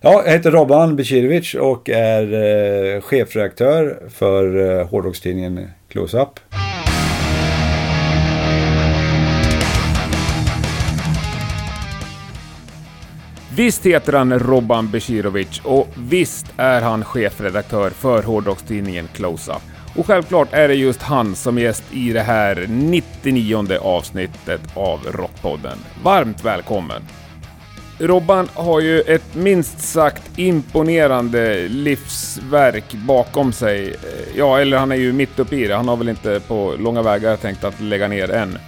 Ja, jag heter Robban Becirovic och är eh, chefredaktör för eh, hårdrockstidningen Close-Up. Visst heter han Robban Becirovic och visst är han chefredaktör för hårdrockstidningen Close-Up. Och självklart är det just han som gäst i det här 99 avsnittet av Rockpodden. Varmt välkommen! Robban har ju ett minst sagt imponerande livsverk bakom sig. Ja, eller han är ju mitt uppe i det. Han har väl inte på långa vägar tänkt att lägga ner än.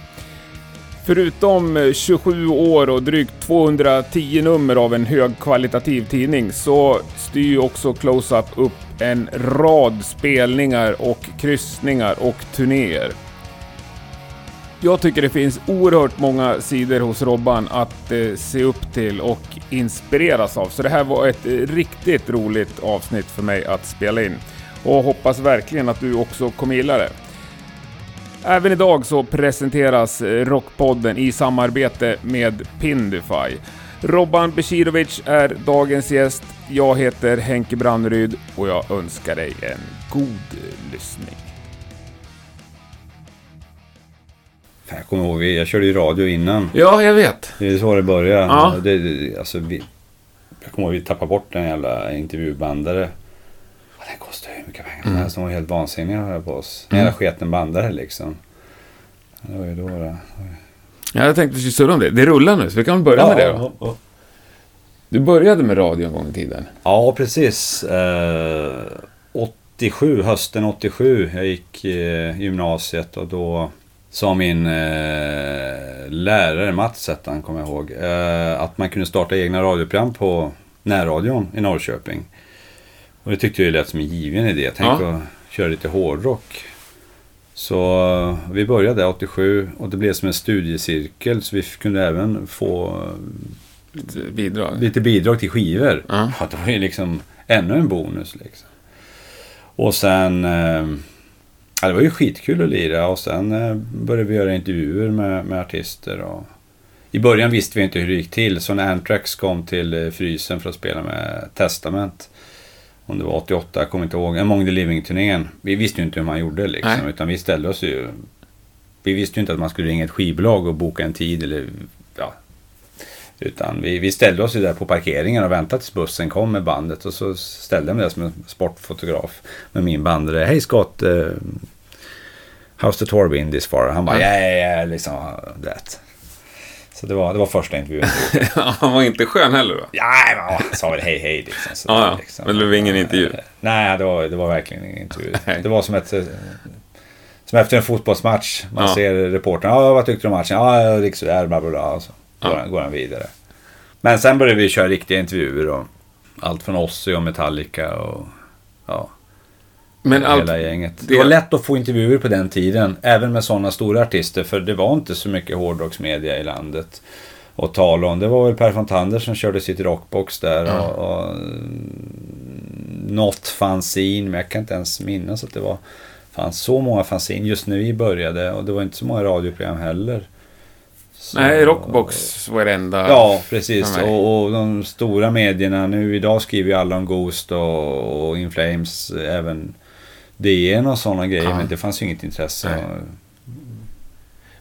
Förutom 27 år och drygt 210 nummer av en högkvalitativ tidning så styr ju också Close-Up upp en rad spelningar och kryssningar och turnéer. Jag tycker det finns oerhört många sidor hos Robban att eh, se upp till och inspireras av, så det här var ett eh, riktigt roligt avsnitt för mig att spela in. Och hoppas verkligen att du också kommer gilla det. Även idag så presenteras eh, Rockpodden i samarbete med Pindify. Robban Becirovic är dagens gäst. Jag heter Henke Brandryd och jag önskar dig en god eh, lyssning. Jag kommer ihåg, jag körde ju radio innan. Ja, jag vet. Det är så det började. Ja. Det, det, alltså, vi, jag kommer ihåg vi tappade bort en jävla intervjubandare. Ja, Den kostade hur mycket pengar som helst. De var helt vansinniga här på oss. En jävla sketen bandare liksom. Det var ju då det. Ja, jag tänkte vi surra om det. Det rullar nu, så vi kan väl börja med det då. ja. Du började med radio en gång i tiden. Ja, precis. Eh, 87, hösten 87. Jag gick eh, gymnasiet och då sa min eh, lärare, Mats hette han, kommer jag ihåg, eh, att man kunde starta egna radioprogram på närradion i Norrköping. Och det tyckte jag lät som en given idé. Tänk Ja. att köra lite hårdrock. Så eh, vi började 87 och det blev som en studiecirkel så vi kunde även få Lite bidrag. lite bidrag till skivor. Ja. Ja, det var ju liksom ännu en bonus liksom. Och sen... Eh, ja, det var ju skitkul att lira och sen eh, började vi göra intervjuer med, med artister. Och, I början visste vi inte hur det gick till så när Anthrax kom till eh, Frysen för att spela med Testament. Om det var 88, jag kommer inte ihåg. Among the Living-turnén. Vi visste ju inte hur man gjorde liksom. Nej. Utan vi ställde oss ju... Vi visste ju inte att man skulle ringa ett skivbolag och boka en tid eller... Ja, utan vi, vi ställde oss ju där på parkeringen och väntade tills bussen kom med bandet. Och så ställde jag mig där som en sportfotograf med min bandare. Hej Scott! Uh, how's the tour been this far? Han bara ja, ja, ja, liksom. Det. Så det var, det var första intervjun. Han var inte skön heller då? ja, men han sa väl hej hej liksom. Så Ja, ja. liksom. Men det blev ingen intervju? Nej, det var, det var verkligen ingen intervju. Nej. Det var som ett... eh, Som efter en fotbollsmatch. Man Ja. ser reportern. Ja, vad tyckte du om matchen? Ja, det gick sådär, bla bla bla. Och går, han, går han vidare. Men sen började vi köra riktiga intervjuer. Och allt från Ozzy och Metallica och... Ja, Men allt... hela gänget. Det... det- var lätt att få intervjuer på den tiden. Även med sådana stora artister. För det var inte så mycket hårdrocksmedia i landet. att tala om. Det var väl Per Fontander som körde sitt rockbox där. Ja. Och, och, mm, något fanzine, men jag kan inte ens minnas att det var fanns så många fanzine just när vi började. Och det var inte så många radioprogram heller. Så- Nej, Rockbox var det enda. Ja, precis. Och, och de stora medierna, nu idag skriver ju alla om Ghost och, och In Flames, även DN och sådana grejer. Ja. Men det fanns ju inget intresse. Nej.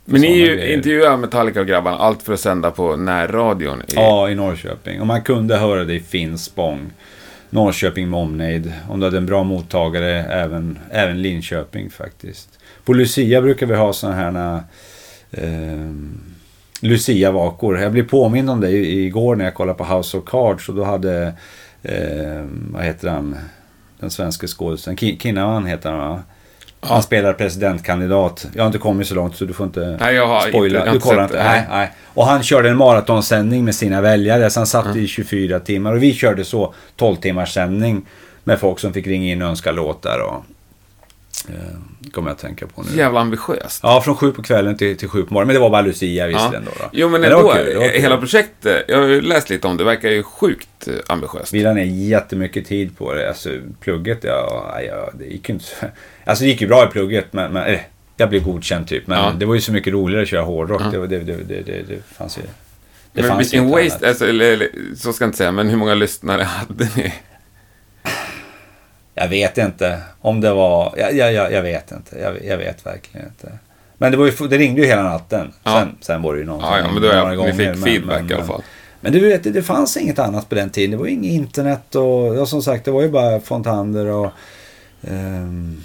Men ni grejer. intervjuar Metallica och grabbarna, allt för att sända på närradion. I... Ja, i Norrköping. Och man kunde höra det i Finspång. Norrköping med omnejd. Om du hade en bra mottagare, även, även Linköping faktiskt. På Lucia brukar vi ha sådana här eh, Lucia-vakor. Jag blev påmind om det igår när jag kollade på House of Cards. Och då hade, eh, vad heter han, den svenska skådespelaren, Ki- Kinnaman heter han va? Han spelar presidentkandidat. Jag har inte kommit så långt så du får inte Nej, jag har spoila. inte, jag du kollar inte? det. Nej, nej. Och han körde en maratonsändning med sina väljare. Så han satt i 24 timmar. Och vi körde så 12 timmars sändning. Med folk som fick ringa in och önska låtar. Och, eh, kommer jag att tänka på nu. Jävla ambitiöst. Ja, från sju på kvällen till, till sju på morgonen. Men det var bara Lucia visserligen då. då. Jo, men det ändå. var kul, hela projektet, jag har ju läst lite om det, verkar ju sjukt eh, ambitiöst. Vi la ner jättemycket tid på det. Alltså plugget, ja, ja det gick ju inte så... Alltså det gick ju bra i plugget, men... men eh, jag blev godkänd typ. Men Ja. det var ju så mycket roligare att köra hårdrock. Ja. Det, det, det, det, det, det fanns ju... Det men vilken waste, alltså, eller, eller, så ska jag inte säga, men hur många lyssnare hade ni? Jag vet inte om det var... Jag, jag, jag, vet inte. Jag, jag vet verkligen inte. Men det, var ju, det ringde ju hela natten. Ja. Sen, sen var det ju någon Ja, ja, men då några jag, ni fick gånger, men- feedback men, i alla fall. Men du vet, det, det fanns inget annat på den tiden. Det var ju inget internet och ja, som sagt, det var ju bara fontander och... ehm,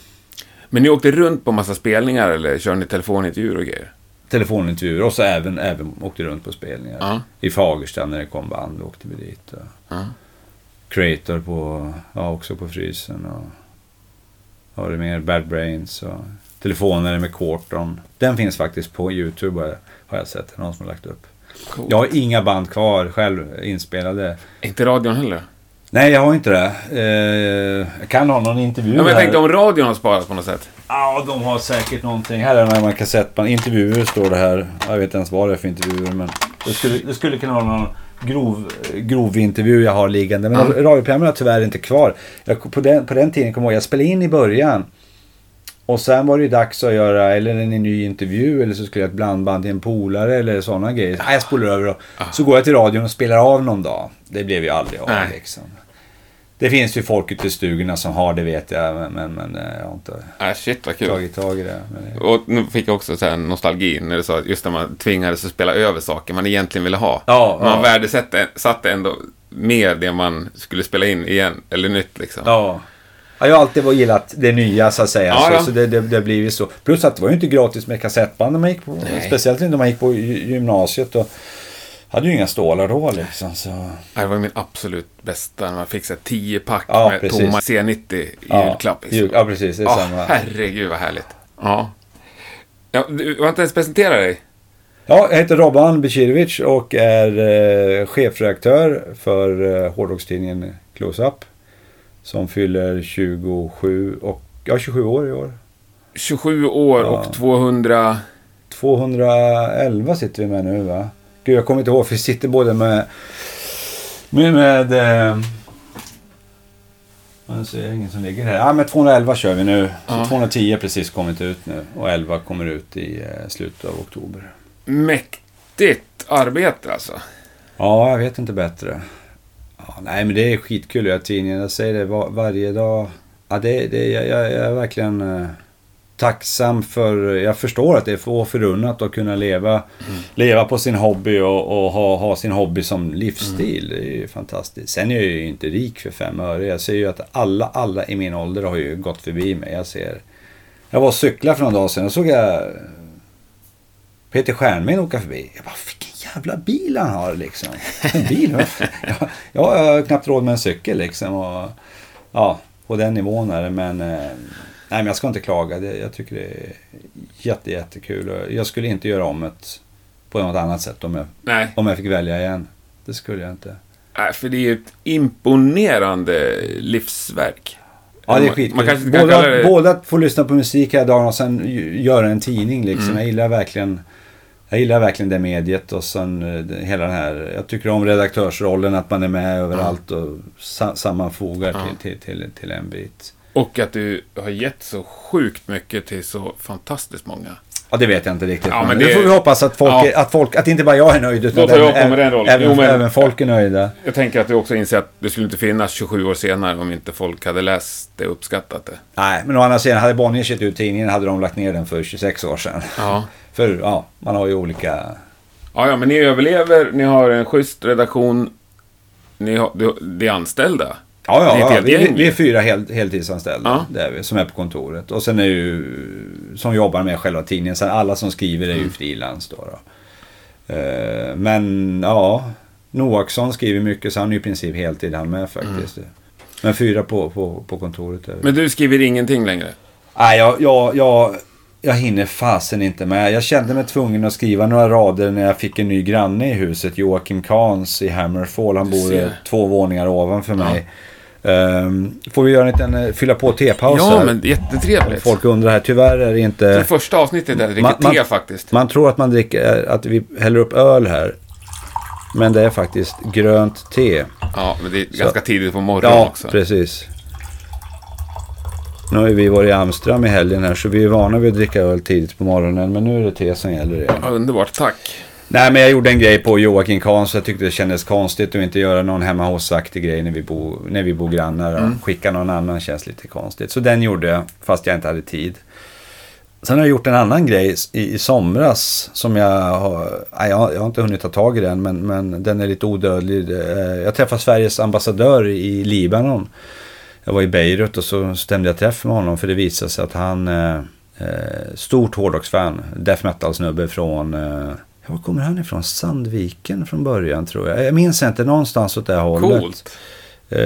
Men ni åkte runt på massa spelningar eller körde ni telefonintervjuer och grejer? telefonintervjuer och så även, även åkte runt på spelningar. Ja. I Fagersta när det kom band åkte vi dit. Och Ja. Creator på, ja också på frysen och... Vad det mer? Bad Brains och... Telefoner med Corton. Den finns faktiskt på YouTube har jag, sett. Någon som har lagt upp. Cool. Jag har inga band kvar själv inspelade. Inte radion heller? Nej, jag har inte det. Eh, jag kan ha någon intervju Ja, men jag tänkte om radion har sparat på något sätt. Ja, de har säkert någonting. Här är några kassettband. Intervjuer står det här. Jag vet inte ens vad det är för intervjuer. Men det skulle, det skulle kunna vara någon grov, grov intervju jag har liggande. Men Ja. radioprogrammen har tyvärr inte kvar. Jag, på, den, på den tiden kommer jag ihåg, jag spelade in i början. Och sen var det ju dags att göra eller en ny intervju eller så skulle jag ett blandband till en polare eller sådana grejer. Nej, jag spolar över och så går jag till radion och spelar av någon dag. Det blev ju aldrig av liksom. Det finns ju folk ute i stugorna som har det vet jag men, men, men eh, jag har inte Äh, shit vad kul. tagit tag i det. Det Och nu fick jag också så här nostalgi när du sa att just när man tvingades att spela över saker man egentligen ville ha. Ja, man ja. värdesatte satte ändå mer det man skulle spela in igen, eller nytt liksom. Ja. ja. Jag har alltid gillat det nya så att säga. Ja, så så det, det, det blir ju så. Plus att det var ju inte gratis med kassettband när man gick på. Nej. Speciellt inte när man gick på gy- gymnasiet. Och hade ju inga stålar då liksom. Så. Det var min absolut bästa när man fick så 10 pack Ja, med precis. tomma C90 i Ja, julklapp. Liksom. ja, precis. Det är Ja, samma. herregud vad härligt. Ja. ja du har inte ens presenterat dig? Ja, jag heter Robban Becirovic och är eh, chefredaktör för eh, hårdrockstidningen Close-Up. Som fyller 27, och, ja, 27 år i år. 27 år och 200... 211 sitter vi med nu va? Gud, jag kommer inte ihåg för vi sitter både med... Med... med eh, jag ser ingen som ligger här. Ja, men 211 kör vi nu. Så Ja. 210 har precis kommit ut nu. Och 11 kommer ut i eh, slutet av oktober. Mäktigt arbete alltså. Ja, jag vet inte bättre. Ja, nej, men det är skitkul att göra tidningen. Jag säger det var, varje dag. Ja, det, det, jag, jag, jag är verkligen eh, tacksam för... Jag förstår att det är få förunnat att kunna leva, leva på sin hobby och, och ha, ha sin hobby som livsstil. Det är ju fantastiskt. Sen är jag ju inte rik för fem öre. Jag ser ju att alla, alla i min ålder har ju gått förbi mig. Jag ser... Jag var och cyklade för några dagar sedan och såg jag Peter Stjernmen åka förbi. Jag bara, vilken jävla bil han har liksom. En bil? jag, jag har knappt råd med en cykel liksom. Och, ja, på den nivån är det. Men, eh, nej, men jag ska inte klaga. Det, jag tycker det är jätte, jättekul. Jag skulle inte göra om det på något annat sätt om jag, Nej, om jag fick välja igen. Det skulle jag inte. Nej, för det är ju ett imponerande livsverk. Ja, det är skitkul. Man kanske inte kan både, det... både att få lyssna på musik hela dagen och sen göra en tidning liksom. Mm. Jag gillar verkligen jag gillar verkligen det mediet och sen eh, hela den här, jag tycker om redaktörsrollen, att man är med överallt och sa, sammanfogar Ja. till, till, till, till en bit. Och att du har gett så sjukt mycket till så fantastiskt många. Ja, det vet jag inte riktigt. Ja, men men nu det- får vi hoppas att folk, Ja. är, att folk, att inte bara jag är nöjd utan även, mig den rollen. även, Jo, men- även folk är nöjda. Jag tänker att du också inser att det skulle inte finnas 27 år senare om inte folk hade läst det och uppskattat det. Nej, men å andra sidan, hade Bonnier gett ut tidningen hade de lagt ner den för 26 år sedan. Ja. För ja, man har ju olika... Ja, ja, men ni överlever, ni har en schysst redaktion, ni har, det- det är anställda. Ja, ja, ja. Vi, vi är fyra hel, heltidsanställda Ja. det är vi, som är på kontoret. Och sen är ju som jobbar med själva tidningen. Sen alla som skriver är ju Mm. frilans då. då. Eh, men ja, Noaksson skriver mycket så han är i princip heltid han med faktiskt. Men fyra på, på, på kontoret är vi. Men du skriver ingenting längre? Nej, jag, jag, jag, jag hinner fasen inte med. Jag kände mig tvungen att skriva några rader när jag fick en ny granne i huset. Joakim Kahns i Hammerfall. Han bor två våningar ovanför mig. Ehm, får vi göra en liten eh, fylla på tepaus Ja, här? men jättetrevligt. Folk undrar här. Tyvärr är det Det inte... första avsnittet där jag dricker Man- man- te faktiskt. Man tror att man dricker, eh, att vi häller upp öl här. Men det är faktiskt grönt te. Ja, men det är ganska tidigt på morgonen Ja, också. precis. Nu har vi varit i Amsterdam i helgen här så vi är vana vid att dricka öl tidigt på morgonen. Men nu är det te som gäller igen. Ja, underbart, tack. Nej, men jag gjorde en grej på Joakim Kahn så jag tyckte det kändes konstigt att inte göra någon hemma hos-aktig grej när vi bor, när vi bor grannar. Mm. Skicka någon annan känns lite konstigt. Så den gjorde jag, fast jag inte hade tid. Sen har jag gjort en annan grej i, i somras som jag har, jag, jag har inte hunnit ta tag i den, men, men den är lite odödlig. Jag träffade Sveriges ambassadör i Libanon. Jag var i Beirut och så stämde jag träff med honom för det visade sig att han eh, eh, stort hårdrocksfan. Death metal-snubbe från eh, var kommer han ifrån? Sandviken från början tror jag. Jag minns inte, någonstans åt det hållet. Coolt. Uh,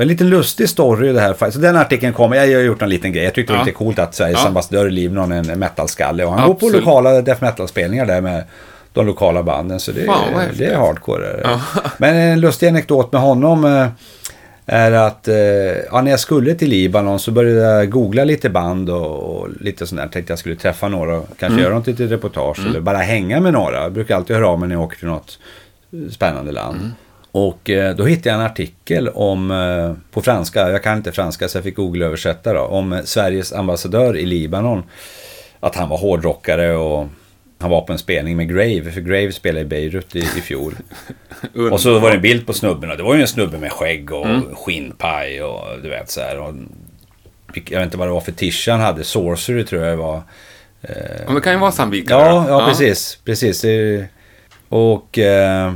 en liten lustig story det här Så den artikeln kommer, jag har gjort en liten grej. Jag tyckte ja. det var lite coolt att Sveriges ja. ambassadör i Libanon är en metalskalle. Och han Absolut. går på lokala death metal-spelningar där med de lokala banden. Så det, Fan, det är hardcore. Ja. Men en lustig anekdot med honom. Är att eh, ja, när jag skulle till Libanon så började jag googla lite band och, och lite sånt där. Tänkte jag skulle träffa några och kanske mm. göra något litet reportage mm. eller bara hänga med några. Jag brukar alltid höra av mig när jag åker till något spännande land. Mm. Och eh, då hittade jag en artikel om, eh, på franska, jag kan inte franska så jag fick Google-översätta då, om Sveriges ambassadör i Libanon. Att han var hårdrockare och han var på en spelning med Grave, för Grave spelade i Beirut i, i fjol. och så var det en bild på snubben och det var ju en snubbe med skägg och mm. skinnpaj och du vet så här. Och, jag vet inte vad det var för tisha han hade, Sorcery tror jag det var. Eh, Men det kan ju vara Sandvika. Ja, ja, ja, precis. precis. Och eh,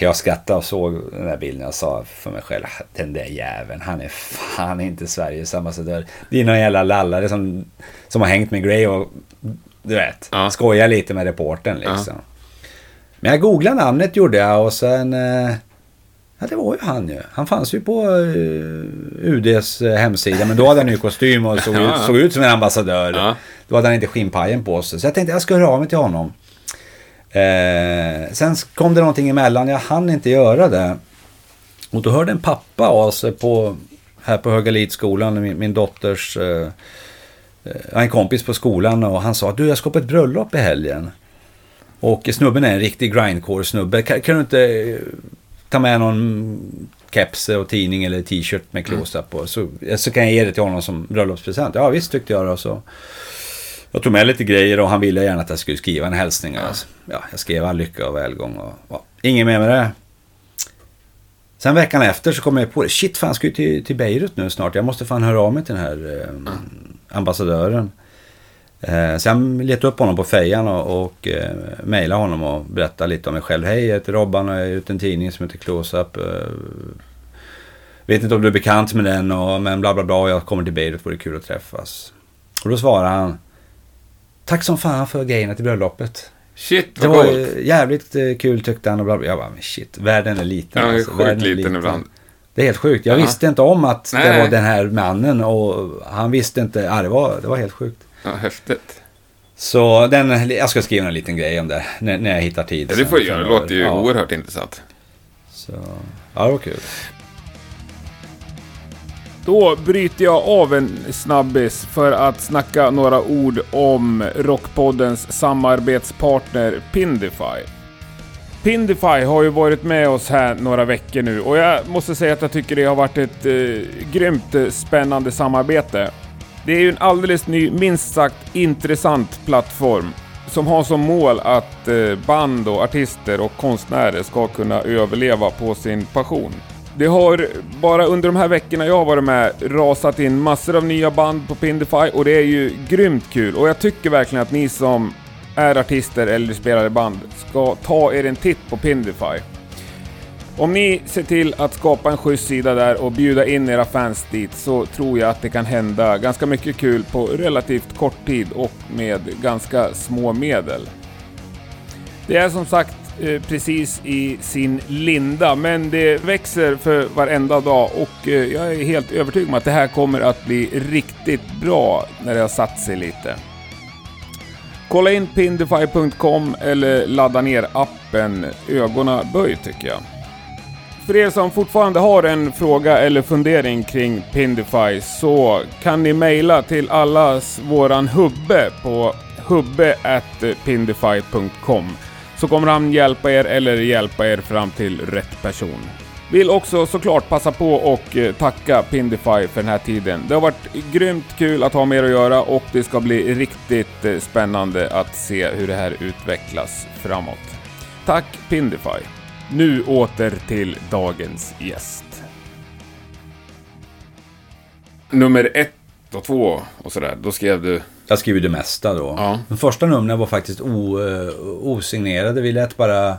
jag skrattade och såg den där bilden. Jag sa för mig själv, den där jäveln, han är fan inte Sveriges ambassadör. Det är någon jävla lallare som, som har hängt med Grey och du vet, ja. skoja lite med reporten liksom. Ja. Men jag googlade namnet gjorde jag och sen... Eh, ja, det var ju han ju. Han fanns ju på uh, UDs uh, hemsida. Men då hade han ju kostym och såg, ut, såg ut som en ambassadör. Ja. Då hade han inte skinnpajen på sig. Så jag tänkte jag ska höra av mig till honom. Eh, sen kom det någonting emellan. Jag hann inte göra det. Och då hörde en pappa av sig på, här på Högalidskolan, min, min dotters eh, eh, en kompis på skolan och han sa du jag ska på ett bröllop i helgen. Och snubben är en riktig grindcore snubbe. Kan, kan, du inte eh, ta med någon keps och tidning eller t-shirt med close-up på. Så, så kan jag ge det till honom som bröllopspresent. Ja visst tyckte jag då. Så. Jag tog med lite grejer och han ville gärna att jag skulle skriva en hälsning. Alltså. Ja, jag skrev all lycka och välgång. Och, ja, inget mer med det. Sen veckan efter så kom jag på det. Shit, fan ska ju till, till Beirut nu snart. Jag måste fan höra av mig till den här eh, mm ambassadören. Eh, sen letade jag upp honom på fejan och, och eh, mejlade honom och berättade lite om mig själv. Hej, jag heter Robban och jag är ute en tidning som heter Close-Up. Eh, vet inte om du är bekant med den, och, men bla bla bla. Jag kommer till Beirut, vore kul att träffas. Och då svarade han. Tack som fan för grejerna till bröllopet. Shit, vad Det var coolt. jävligt eh, kul tyckte han och bla bla. Jag bara, men shit, världen är liten. Ja, alltså. sjukt liten, liten ibland. Det är helt sjukt. Jag ja. visste inte om att Nej. det var den här mannen och han visste inte. Ja, det, var, det var helt sjukt. Ja, häftigt. Så den, jag ska skriva en liten grej om det när, när jag hittar tid. Ja, det får du göra. Det låter ju ja. oerhört intressant. Så, ja, det var kul. Då bryter jag av en snabbis för att snacka några ord om Rockpoddens samarbetspartner Pindify. Pindify har ju varit med oss här några veckor nu och jag måste säga att jag tycker det har varit ett eh, grymt eh, spännande samarbete. Det är ju en alldeles ny, minst sagt intressant plattform som har som mål att eh, band och artister och konstnärer ska kunna överleva på sin passion. Det har bara under de här veckorna jag har varit med rasat in massor av nya band på Pindify och det är ju grymt kul och jag tycker verkligen att ni som är artister eller spelar i band ska ta er en titt på Pindify. Om ni ser till att skapa en schysst sida där och bjuda in era fans dit så tror jag att det kan hända ganska mycket kul på relativt kort tid och med ganska små medel. Det är som sagt eh, precis i sin linda, men det växer för varenda dag och eh, jag är helt övertygad om att det här kommer att bli riktigt bra när det har satt sig lite. Kolla in pindify.com eller ladda ner appen Ögona Böj tycker jag. För er som fortfarande har en fråga eller fundering kring Pindify så kan ni mejla till allas våran hubbe på hubbe.pindify.com så kommer han hjälpa er eller hjälpa er fram till rätt person. Vill också såklart passa på och eh, tacka Pindify för den här tiden. Det har varit grymt kul att ha med att göra och det ska bli riktigt eh, spännande att se hur det här utvecklas framåt. Tack Pindify! Nu åter till dagens gäst. Nummer ett och två och sådär, då skrev du... Jag skrev ju det mesta då. Ja. De första numren var faktiskt o, eh, osignerade. Vi lät bara...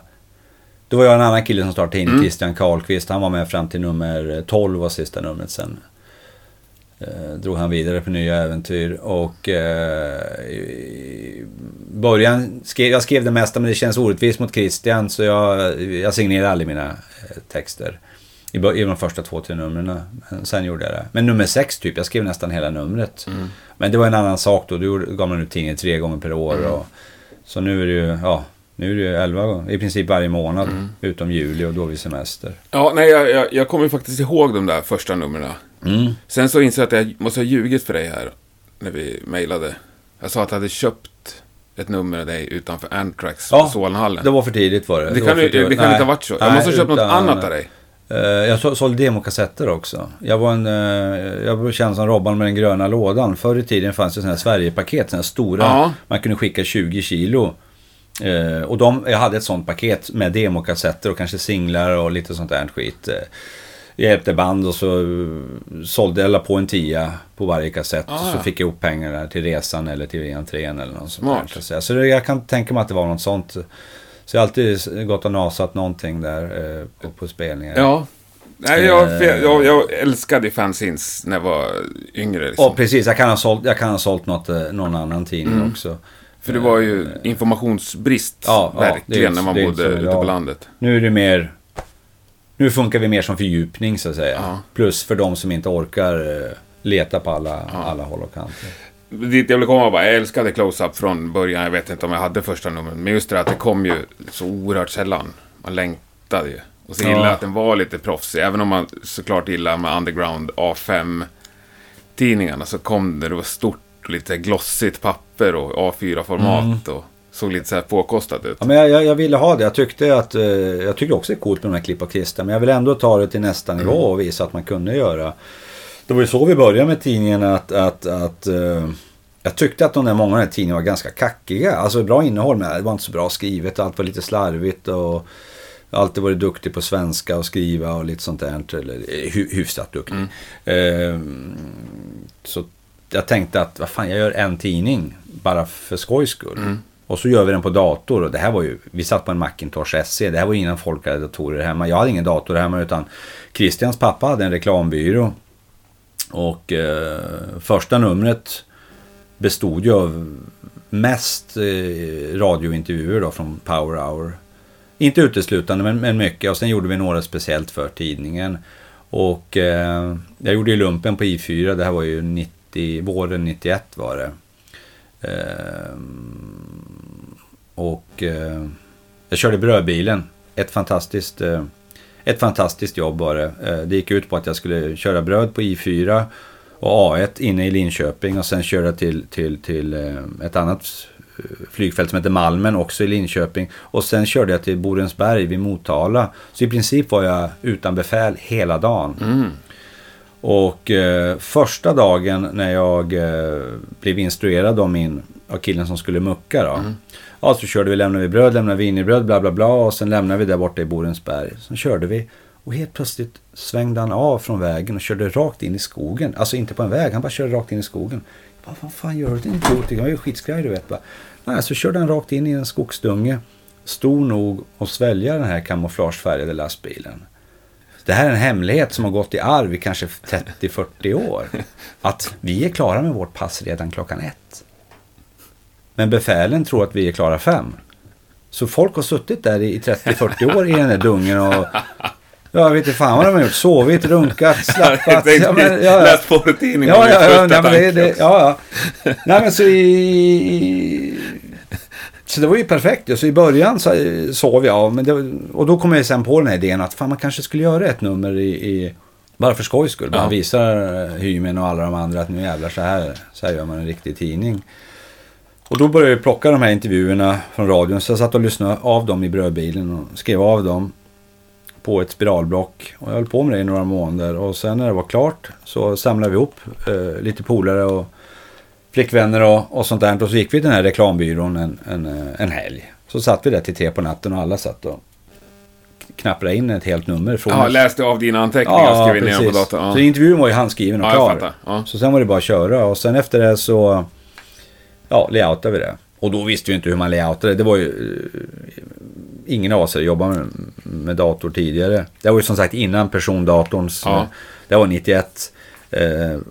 Det var jag en annan kille som startade in, Mm. Christian Karlqvist. Han var med fram till nummer 12 var sista numret sen. Eh, drog han vidare på nya äventyr och eh, i början skrev jag skrev det mesta men det känns orättvist mot Christian så jag, jag signerade aldrig mina eh, texter. I, I de första två, tre numren. Men sen gjorde jag det. Men nummer sex typ, jag skrev nästan hela numret. Mm. Men det var en annan sak då. Då gav man ut tidningen tre gånger per år. Mm. Och, så nu är det ju, ja, nu är det ju elva gånger. I princip varje månad. Mm. Utom juli och då har vi semester. Ja, nej, jag, jag, jag kommer faktiskt ihåg de där första numren. Mm. Sen så insåg jag att jag måste ha ljugit för dig här när vi mejlade. Jag sa att jag hade köpt ett nummer av dig utanför Antrax Ja, på Solnahallen. Det var för tidigt var det. Det Det kan, det tidigt. kan Nej. inte ha varit så. Jag Nej, måste ha köpt något utan- annat av dig. Eh, jag så- sålde demokassetter också. Jag var en, eh, jag känd som Robban med den gröna lådan. Förr i tiden fanns det sådana här Sverigepaket, sådana här stora. Ja. Man kunde skicka 20 kilo. Eh, och de, jag hade ett sånt paket med demokassetter och kanske singlar och lite sånt där skit. Eh, jag hjälpte band och så eh, sålde jag la på en tia på varje kassett. Ah, och så ja. fick jag ihop pengar till resan eller till entrén eller något sånt där. Så, så det, jag kan tänka mig att det var något sånt. Så jag har alltid gått och nasat någonting där eh, på, på spelningar. Ja. Nej, jag, Eh. jag, jag älskade fanzines när jag var yngre. Liksom. Ja, precis. Jag kan ha sålt, jag kan ha sålt något, någon annan tidning Mm. också. För det var ju informationsbrist, Ja, ja, verkligen, det är- när man bodde ute på landet. Nu är det mer... Nu funkar vi mer som fördjupning så att säga. Ja. Plus för de som inte orkar eh, leta på alla, alla håll och kanter. Dit jag ville komma bara, jag älskade Close-Up från början. Jag vet inte om jag hade första numret. Men just det att det kom ju så oerhört sällan. Man längtade ju. Och så Ja. gillade jag att den var lite proffsig. Även om man såklart gillar med Underground A5-tidningarna så kom det, det var stort och lite glossigt papper och A4-format. Och såg lite så här påkostat ut. Ja, men jag, jag, jag ville ha det. Jag tyckte att... Eh, jag tyckte också det är coolt med de här klipp och klistra. Men jag vill ändå ta det till nästa nivå och visa att man kunde göra. Det var ju så vi började med tidningen att... att, att eh, jag tyckte att de där många av de här tidningarna var ganska kackiga. Alltså bra innehåll men det var inte så bra skrivet. Allt var lite slarvigt och... Alltid varit duktig på svenska och skriva och lite sånt där. Eller eh, hy, hyfsat duktig. Eh, så jag tänkte att vad fan, jag gör en tidning bara för skojs skull. Och så gör vi den på dator. Och det här var ju, vi satt på en Macintosh SE. Det här var innan folk hade datorer hemma. Jag hade ingen dator hemma utan Christians pappa hade en reklambyrå. Och eh, första numret bestod ju av mest eh, radiointervjuer då från Power Hour. Inte uteslutande men, men mycket. Och sen gjorde vi några speciellt för tidningen. Och eh, jag gjorde ju lumpen på I4. Det här var ju 90, våren 91 var det. Ehm, och eh, jag körde brödbilen. Ett fantastiskt, eh, ett fantastiskt jobb var det. Eh, det gick ut på att jag skulle köra bröd på I4 och A1 inne i Linköping och sen köra till, till, till ett annat flygfält som heter Malmen också i Linköping. Och sen körde jag till Borensberg vid Motala. Så i princip var jag utan befäl hela dagen. Mm. Och eh, första dagen när jag eh, blev instruerad av min, av killen som skulle mucka då. Ja, så körde vi, lämnade vi bröd, lämnade vi bröd, bla bla bla. Och sen lämnade vi där borta i Borensberg. Sen körde vi. Och helt plötsligt svängde han av från vägen och körde rakt in i skogen. Alltså inte på en väg, han bara körde rakt in i skogen. Jag bara, vad fan gör du? Det är inte roligt. Jag var ju skitskraj du vet. Bara. Nej, så körde han rakt in i en skogsdunge. Stor nog att svälja den här kamouflagefärgade lastbilen. Det här är en hemlighet som har gått i arv i kanske 30-40 år. Att vi är klara med vårt pass redan klockan ett. Men befälen tror att vi är klara fem. Så folk har suttit där i 30-40 år i den där dungen och... Ja, jag vet inte fan vad de har gjort. Sovit, runkat, slappat. Ja, men, ja. Läst på tidningen Ja, ja, ja, nej, men det, det, ja, ja. Nej, men så i... Så det var ju perfekt. Så i början så eh, sov jag. Men det, och då kom jag sen på den här idén att fan, man kanske skulle göra ett nummer i... i bara för skojs skull. Bara Ja. visar eh, Hymen och alla de andra att nu jävlar så här, så här gör man en riktig tidning. Och då började jag plocka de här intervjuerna från radion. Så jag satt och lyssnade av dem i brödbilen och skrev av dem. på ett spiralblock. Och jag höll på med det i några månader. Och sen när det var klart så samlade vi ihop eh, lite polare och flickvänner och, och sånt där. Och så gick vi till den här reklambyrån en, en, en helg. Så satt vi där till tre på natten och alla satt och knappade in ett helt nummer. Från Ja, läste av dina anteckningar och skrev ner dem på datorn. Ja. Så intervjun var ju handskriven och Ja, klar. Ja. Så sen var det bara att köra och sen efter det så ja, layoutade vi det. Och då visste vi inte hur man layoutade. Det var ju eh, ingen av oss jobbat med, med dator tidigare. Det var ju som sagt innan persondatorns. Ja. Det var 91. Eh,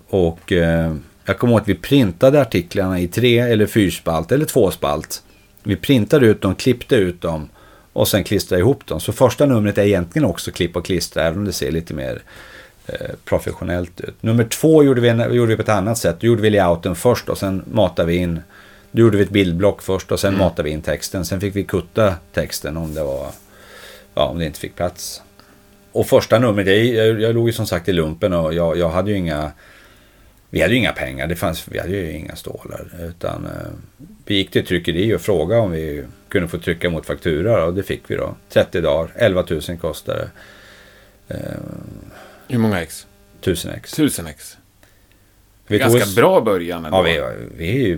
och eh, jag kommer ihåg att vi printade artiklarna i tre eller fyrspalt eller tvåspalt. Vi printade ut dem, klippte ut dem och sen klistrade ihop dem. Så första numret är egentligen också klipp och klistra, även om det ser lite mer eh, professionellt ut. Nummer två gjorde vi, gjorde vi på ett annat sätt. Då gjorde vi layouten först och sen matade vi in. Då gjorde vi ett bildblock först och sen Mm. matade vi in texten. Sen fick vi kutta texten om det var, ja, om det inte fick plats. Och första numret, jag, jag, jag låg ju som sagt i lumpen och jag, jag hade ju inga vi hade ju inga pengar, det fanns, vi hade ju inga stålar. Utan eh, vi gick till tryckeri och frågade om vi kunde få trycka mot faktura och det fick vi då. 30 dagar, 11 000 kostade det. Eh, Hur många ex? 1000 ex. Tusen ex. Vi Ganska oss- bra början ändå. Ja, vi, vi,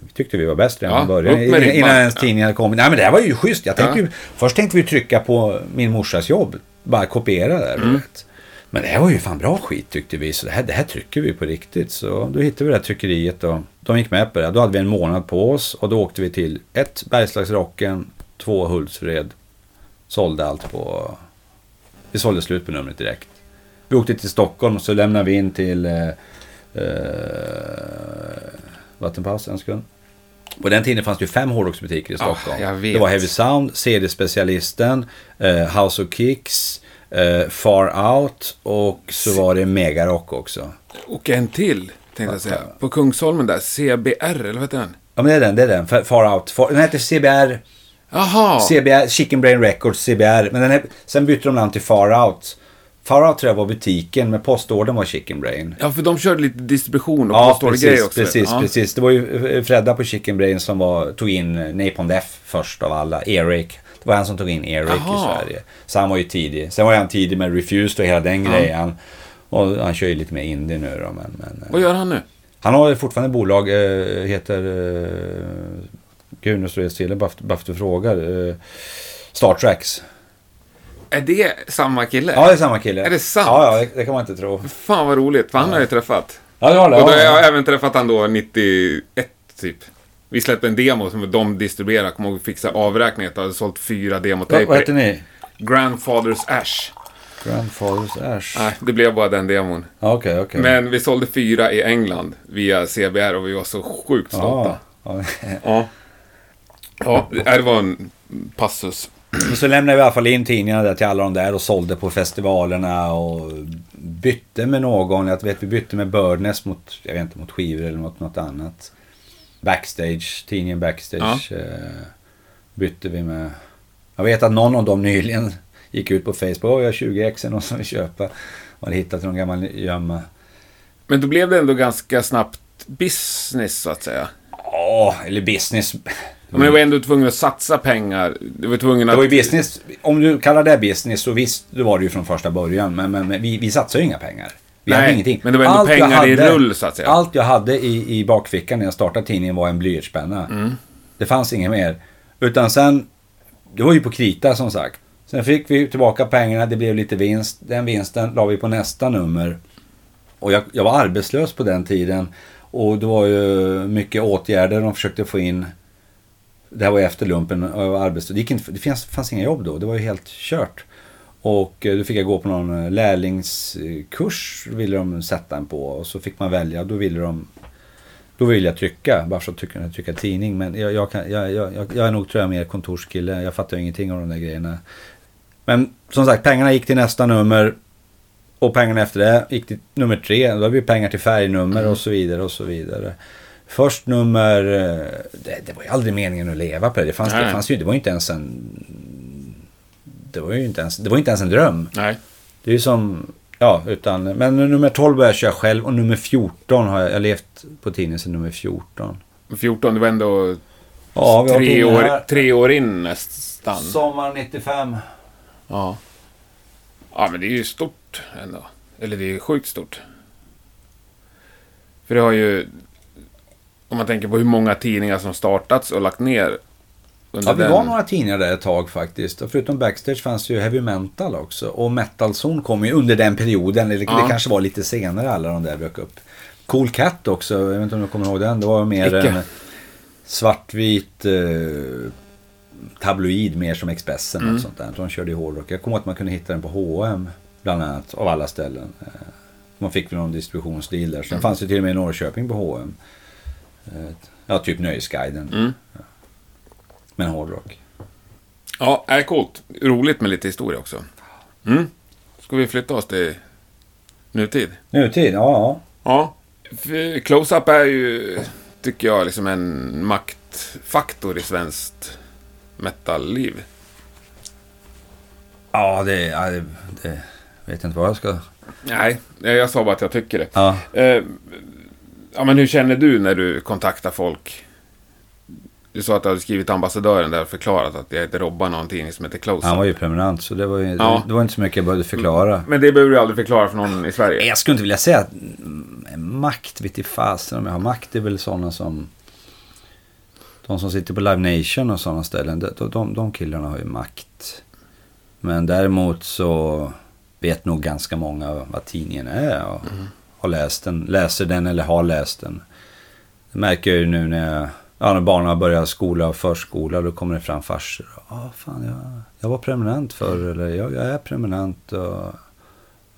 vi tyckte vi var bäst redan Ja, från början. Innan ens tidningen hade kommit. Nej men det här var ju schysst. Jag tänkte Ja. ju, först tänkte vi trycka på min morsas jobb. Bara kopiera där. Mm. Vet. Men det här var ju fan bra skit tyckte vi. Så det här, det här trycker vi på riktigt. Så då hittade vi det här tryckeriet och de gick med på det. Då hade vi en månad på oss och då åkte vi till ett Bergslagsrocken, två Hultsfred. Sålde allt på... Vi sålde slut på numret direkt. Vi åkte till Stockholm och så lämnade vi in till eh, eh, Vattenpaus en sekund. På den tiden fanns det ju fem hårdrocksbutiker i Ja, Stockholm. vet. Det var Heavy Sound, CD-specialisten, eh, House of Kicks, eh, Far Out och så var det Megarock också. Och en till, tänkte jag säga. På Kungsholmen där, CBR, eller vad heter den? Ja men det är den, det är den. Fa- Far Out. Far, den heter CBR, Jaha! CBR, Chicken Brain Records, CBR. Men den är, sen bytte de namn till Far Out. Far Out tror jag var butiken, men postordern var Chicken Brain. Ja, för de körde lite distribution och Ja, postordergrejer också. precis, ja. precis. Det var ju Fredda på Chicken Brain som var, tog in Napalm Death först av alla. Eric. Det var han som tog in Eric i Jaha. Sverige. Så han var ju tidig. Sen var han tidig med Refused och hela den grejen. Och han kör ju lite mer indie nu då. Men, men, Vad gör han nu? han har fortfarande bolag, eh, heter... Eh, gud, nu står det stilla bara för- att du frågar. Eh, Star Tracks. Är det samma kille? Ja, det är samma kille. Är det sant? Ja, ja, det, det kan man inte tro. Fan vad roligt, för han har jag ju träffat. Ja, det har det. Och då har Ja. jag även träffat han då 91 typ. Vi släppte en demo som de distribuerade, kommer ihåg, fixa avräkningen. Jag hade sålt fyra demotejper. vad heter ni? Grandfathers Ash. Grandfathers Ash. Nej, det blev bara den demon. Ja, Okej, okej. Men vi sålde fyra i England via CBR och vi var så sjukt stolta. Ja, ja. Ja. Ja, det var en passus. Så lämnade vi i alla fall in tidningarna där till alla de där och sålde på festivalerna och bytte med någon. Jag vet vi bytte med Birdness mot, jag vet inte, mot skivor eller mot något annat. Backstage, tidningen Backstage eh, bytte vi med. Jag vet att någon av dem nyligen gick ut på Facebook. Åh, jag har 20 ex någon som vill köpa. Och hade hittat någon gammal gömma. Men då blev det ändå ganska snabbt business, så att säga. Ja, eller business. Men jag var ändå tvungen att satsa pengar. Du var tvungen att... Det var ju business. Om du kallar det business så visst, det var det ju från första början. Men, men, men vi, vi satsade ju inga pengar. Vi Nej, hade ingenting. men det var ändå Allt pengar i rull, så att säga. Allt jag hade i, i bakfickan när jag startade tidningen var en blyertspenna. Mm. Det fanns inget mer. Utan sen, det var ju på krita som sagt. Sen fick vi tillbaka pengarna, det blev lite vinst. Den vinsten la vi på nästa nummer. Och jag, jag var arbetslös på den tiden. Och det var ju mycket åtgärder de försökte få in. Det här var efter lumpen och jag var arbetslös. Det, inte, det fanns, fanns inga jobb då, det var ju helt kört. Och eh, då fick jag gå på någon eh, lärlingskurs, ville de sätta en på. Och så fick man välja, då ville de... Då ville jag trycka, bara för att trycka, trycka tidning. Men jag, jag, kan, jag, jag, är nog tror jag mer kontorskille, jag fattar ingenting av de där grejerna. Men som sagt, pengarna gick till nästa nummer. Och pengarna efter det gick till nummer tre. Då har vi pengar till färgnummer och så vidare och så vidare. Först nummer, eh, det, det var ju aldrig meningen att leva på det. Det fanns, det fanns ju, det var ju inte ens en... Det var ju inte ens, det var inte ens en dröm. Nej. Det är ju som, ja, utan, men nummer 12 började jag köra själv och nummer 14 har jag, jag har levt på tidningen sedan nummer 14. 14, det var ändå Ja, tre, år, tre år in nästan. Sommar 95. Ja. Ja, men det är ju stort ändå. Eller det är ju sjukt stort. För det har ju... Om man tänker på hur många tidningar som startats och lagt ner. Ja, vi var några tidningar där ett tag faktiskt. Och förutom Backstage fanns ju Heavy Mental också. Och Metal Zone kom ju under den perioden. Eller Ja. det kanske var lite senare alla de där dök upp. Cool Cat också, jag vet inte om du kommer ihåg den. Det var mer Icke. en svartvit eh, tabloid, mer som Expressen Mm. och sånt där. De körde ju hårdrock. Jag kommer ihåg att man kunde hitta den på H&M bland annat, av alla ställen. Eh, Man fick väl någon distributionsdeal där. Sen Mm. fanns det till och med i Norrköping på H&M. Ja, typ Nöjesguiden. Mm. Men hårdrock. Ja, är coolt. Roligt med lite historia också. Mm. Ska vi flytta oss till nutid? Nutid, ja. ja. Close-Up är ju, tycker jag, liksom en maktfaktor i svenskt metal-liv. Ja, det, ja, det, det vet inte vad jag ska... Nej, jag sa bara att jag tycker det. Ja. Eh, ja, men hur känner du när du kontaktar folk? Du sa att du hade skrivit ambassadören där och förklarat att jag heter Robban och en tidning som heter Close-Up. Han var ju prenumerant så det var, ju, Ja. det var inte så mycket jag behövde förklara. Men det behöver du aldrig förklara för någon i Sverige. Jag skulle inte vilja säga att mm, makt, vet i fasen om jag har makt är väl sådana som... De som sitter på Live Nation och sådana ställen, de, de, de killarna har ju makt. Men däremot så vet nog ganska många vad tidningen är och har läst den, läser den eller har läst den. Det märker jag ju nu när, jag, ja, när barnen har börjat skola och förskola, då kommer det fram farsor. Ja, fan, jag, jag var prenumerant förr, eller jag, jag är prenumerant. Och,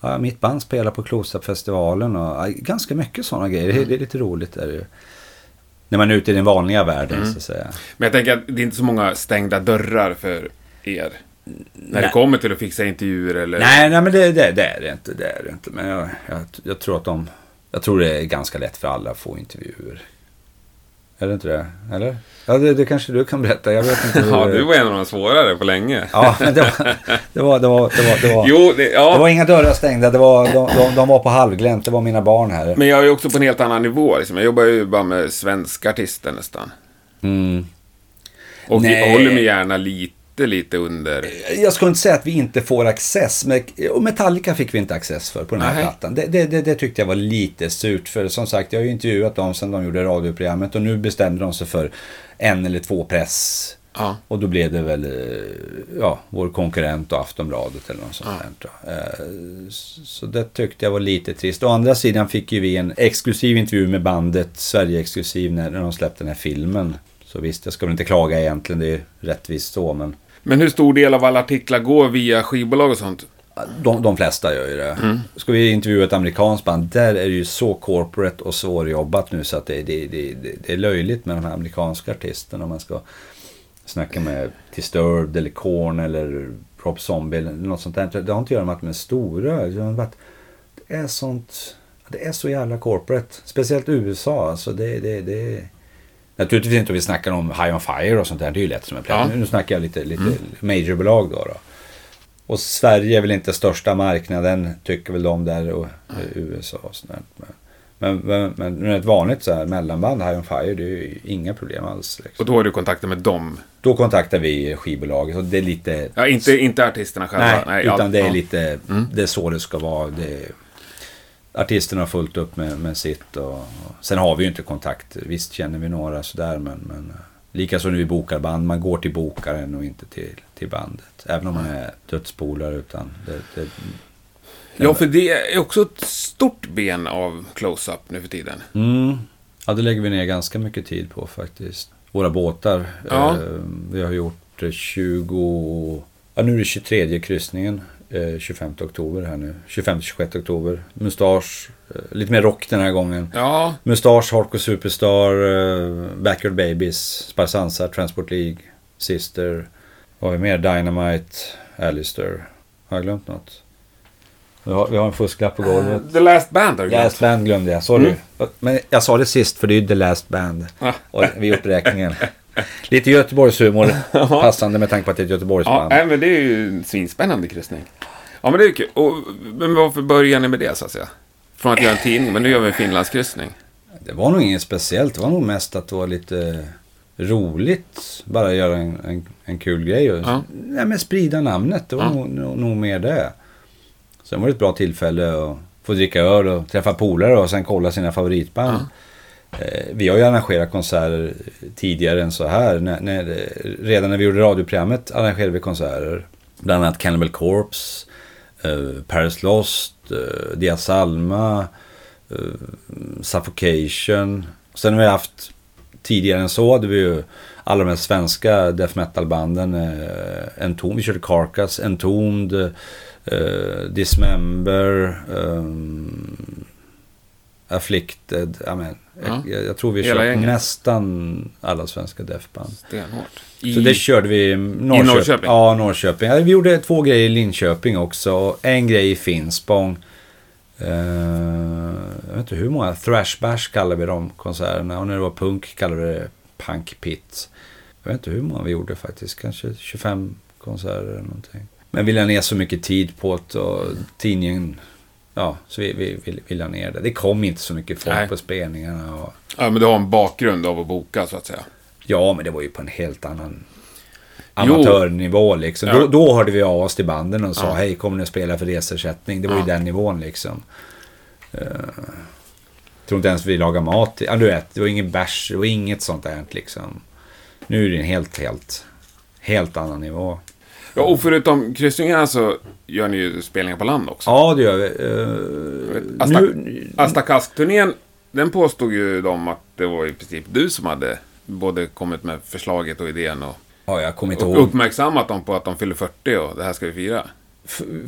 ja, mitt band spelar på Close-Up-festivalen och ja, ganska mycket sådana grejer. Det, det är lite roligt. Är det ju. När man är ute i den vanliga världen, så att säga. Men jag tänker att det är inte så många stängda dörrar för er. När det Nej. kommer till att fixa intervjuer eller... Nej, nej men det, det, det är det inte. Det är det inte. Men jag, jag, jag tror att de... Jag tror det är ganska lätt för alla att få intervjuer. Är det inte det? Eller? Ja, det, det kanske du kan berätta. Jag vet inte hur... Ja, du var en av de svårare på länge. Ja, men det var... Det var, det var, det var, det var, Jo, det, ja. det var inga dörrar stängda. Det var, de, de, de var på halvglänt. Det var mina barn här. Men jag är ju också på en helt annan nivå. Liksom. Jag jobbar ju bara med svenska artister nästan. Mm. Och Nej. jag håller mig gärna lite, lite under. Jag ska inte säga att vi inte får access. Men, och Metallica fick vi inte access för på den här Nej. plattan. Det, det, det, det tyckte jag var lite surt. För som sagt, jag har ju intervjuat dem sedan de gjorde radioprogrammet. Och nu bestämde de sig för en eller två press. Ja. Och då blev det väl eh, ja, vår konkurrent och Aftonbladet eller något sånt Ja. där. Eh, Så det tyckte jag var lite trist. Å andra sidan fick ju vi en exklusiv intervju med bandet, Sverige-exklusiv, när de släppte den här filmen. Så visst, jag ska väl inte klaga egentligen, det är rättvist så, men Men hur stor del av alla artiklar går via skivbolag och sånt? de, de flesta gör ju det. Ska vi intervjua ett amerikanskt band, där är det ju så corporate och svårjobbat nu så att det, det, det, det, är löjligt med de här amerikanska artisterna. Om man ska snacka med Disturbed eller Korn eller Rob Zombie eller något sånt där. Det har inte att göra med att de är stora. Det har det är sånt... Det är så jävla corporate. Speciellt USA. Alltså det, det, det, Naturligtvis inte om vi snackar om High On Fire och sånt där. Det är ju lätt som en plätt. Ja. Nu snackar jag lite, lite majorbolag då, då. Och Sverige är väl inte största marknaden, tycker väl de där och eh, USA och sånt där. Men, men, men, men ett vanligt så här mellanband, High On Fire, det är ju inga problem alls. Och Liksom. då har du kontakter med dem? Då kontaktar vi skivbolaget och det är lite... Ja, inte, inte artisterna själva? Nej, utan ja, det är ja. lite... Det är så det ska vara. Det, artisterna har fullt upp med, med sitt och, och... Sen har vi ju inte kontakt. Visst känner vi några sådär men... men Likaså när vi bokar band, man går till bokaren och inte till, till bandet. Även om man är dödspolare utan det, det, Ja, för det är också ett stort ben av close-up nu för tiden. Mm. Ja, det lägger vi ner ganska mycket tid på faktiskt. Våra båtar. Ja. Eh, vi har gjort eh, 20... Ja, nu är det 23 kryssningen. Eh, 25 oktober här nu. 25-26 oktober. Mustasch. Eh, lite mer rock den här gången. Ja, Mustasch, Hardcore Superstar, eh, Backyard Babies, Sparsansa, Transport League, Sister. Vad har vi mer? Dynamite, Alistair. Har jag glömt något? Vi har, vi har en fusklapp på golvet. The Last Band har du glömt. Last Band glömde jag, sorry. Men jag sa det sist för det är ju The Last Band. Ah. Och vid uppräkningen. Lite Göteborgshumor. passande med tanke på att det är ett Ja, Göteborgsband. nej, men det är ju en svinspännande kryssning. Ja, men det är kul. Och, men varför började ni med det, så att säga? Från att göra en tidning, men nu gör vi en Finlandskryssning. Det var nog inget speciellt. Det var nog mest att det var lite roligt. Bara göra en, en, en kul grej. Och, Ja. nej, men sprida namnet. Det var Ja. nog, nog, nog mer det. Sen var det ett bra tillfälle att få dricka öl och träffa polare och sen kolla sina favoritband. Eh, Eh, vi har ju arrangerat konserter tidigare än så här. När, när, redan när vi gjorde radioprogrammet arrangerade vi konserter. Bland annat Cannibal Corpse, eh, Paris Lost, eh, Diaz Alma, eh, Suffocation. Sen har vi haft, tidigare än så hade vi ju alla de här svenska death metal-banden. Eh, Entombed, vi körde Carcass, Entombed, eh, Dismember, ehm, Afflicted. Amen Ja. jag, jag tror vi Hela kört gänget. nästan alla svenska deathband. Stenhårt. Så det körde vi i Norrköping. Norrköping? Ja, Norrköping. Ja, Vi gjorde två grejer i Linköping också. En grej i Finspång. Eh, jag vet inte hur många. Thrash Bash kallade vi de konserterna. Och när det var punk kallade vi det Punk Pit. Jag vet inte hur många vi gjorde faktiskt. Kanske 25 konserter eller någonting. Men vi la ner så mycket tid på det och tidningen... Ja, så vi, vi, vi, vi la ner det. Det kom inte så mycket folk Nej. på spelningarna. Och, Ja, men du har en bakgrund av att boka så att säga. Ja, men det var ju på en helt annan amatörnivå liksom. Ja. Då, då hörde vi av oss till banden och sa Ja. hej, kommer ni att spela för resersättning? Det var Ja. ju den nivån liksom. Uh, tror inte ens vi lagade mat. Ja, du vet, det var ingen bärs, det var inget sånt där liksom. Nu är det en helt, helt, helt annan nivå. Ja, och förutom kryssningarna så gör ni ju spelningar på land också. Ja, det gör vi. Uh, Asta, nu, Asta Kask-turnén, den påstod ju de att det var i princip du som hade både kommit med förslaget och idén och, ja, jag kommer inte och ihåg. uppmärksammat dem på att de fyller 40 och det här ska vi fira.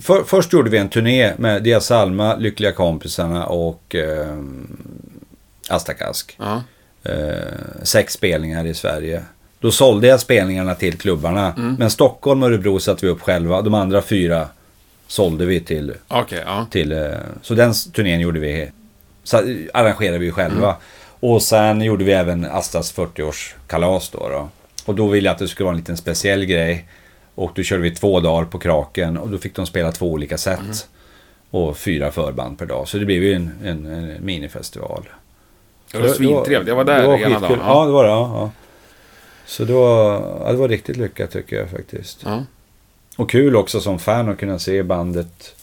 För, först gjorde vi en turné med Diaz Alma, Lyckliga kompisarna och uh, Asta Kask. Ja, eh, sex spelningar i Sverige. Då sålde jag spelningarna till klubbarna. Men Stockholm och Örebro satte vi upp själva. De andra fyra sålde vi till... okej, ja. till eh, så den turnén gjorde vi... Så, arrangerade vi själva. Och sen gjorde vi även Astas 40-årskalas då, då. Och då ville jag att det skulle vara en liten speciell grej. Och då körde vi två dagar på Kraken. Och då fick de spela två olika set. Och fyra förband per dag. Så det blev ju en, en, en minifestival. Det var svintrevligt. Jag var där var ena dagen. Ja, det var det. Ja, ja. Så var, ja, det var riktigt lyckat tycker jag faktiskt. Ja. Och kul också som fan att kunna se bandet.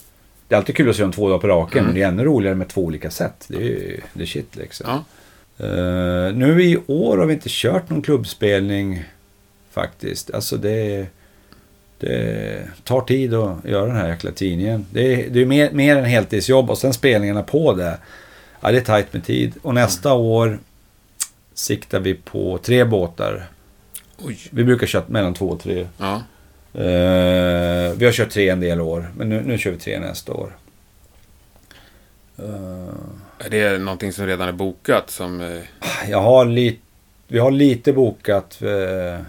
Det är alltid kul att se dem två dagar på raken, Mm. men det är ännu roligare med två olika sätt. Det är ju det är shit liksom. Ja. Eh, nu i år har vi inte kört någon klubbspelning faktiskt. Alltså det, det tar tid att göra den här jäkla tidningen. Det är, det är mer, mer än heltidsjobb och sen spelningarna på det. Ja, det är tajt med tid. Och nästa år siktar vi på tre båtar. Oj. Vi brukar köra mellan två och tre. Ja. Eh, vi har kört tre en del år, men nu, nu kör vi tre nästa år. Eh, Är det någonting som redan är bokat som... eh, jag har lite, vi har lite bokat eh,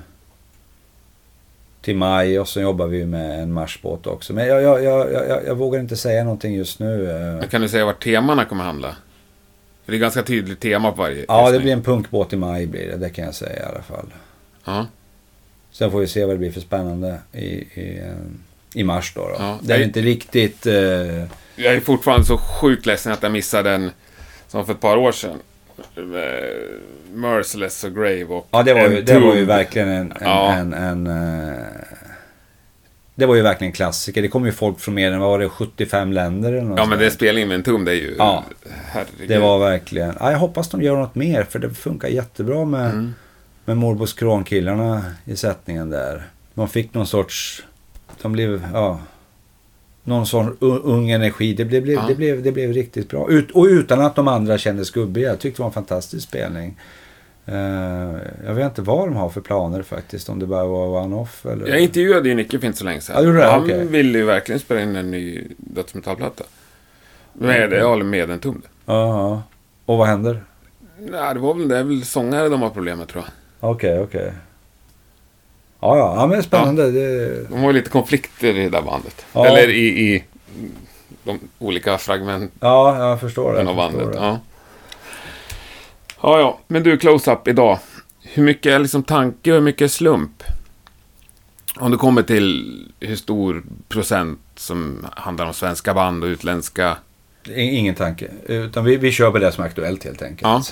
till maj och så jobbar vi med en marsbåt också. Men jag, jag, jag, jag, jag vågar inte säga någonting just nu. eh. Kan du säga vart temana kommer handla? För det är ganska tydligt tema på varje Ja, det blir en punkbåt i maj blir det, det kan jag säga i alla fall. Ja. Sen får vi se vad det blir för spännande i, i, i mars då. då. Ja, det är inte riktigt... Eh, Jag är fortfarande så sjukt ledsen att jag missade den som för ett par år sedan. Eh, Merciless och Grave och Ja, det var ju, det var ju verkligen en... en, Ja. en, en eh, det var ju verkligen en klassiker. Det kom ju folk från mer än, vad var det, 75 länder eller något Ja, men det där. spelningen med en tum, det är ju... Ja. Herregud. Det var verkligen... Ja, jag hoppas de gör något mer, för det funkar jättebra med, Mm. Med Morbos Kronkillarna i sättningen där. De fick någon sorts... De blev, ja... Någon sån u- ung energi. Det blev, Ja. det blev, det blev riktigt bra. Ut, och utan att de andra kändes gubbiga. Jag tyckte det var en fantastisk spelning. Eh, jag vet inte vad de har för planer faktiskt. Om det bara var one-off eller... Jag intervjuade ju Nicke för inte så länge sedan. Ja, det? Han Okej. ville ju verkligen spela in en ny dödsmetallplatta. Med, eller med en tum. Ja, ja. Och vad händer? Nej, det var väl, det är väl sångare de har problem med tror jag. Okej, okej. Ja, ja, ja, men spännande. Det... De har ju lite konflikter i det där bandet. Ja. Eller i, i de olika fragmenten Ja, jag förstår det. av Jag förstår det. Ja. ja, ja. Men du, close-up idag. Hur mycket är liksom tanke och hur mycket är slump? Om du kommer till hur stor procent som handlar om svenska band och utländska. Ingen tanke. Utan vi, vi kör på det som är aktuellt helt enkelt. Ja.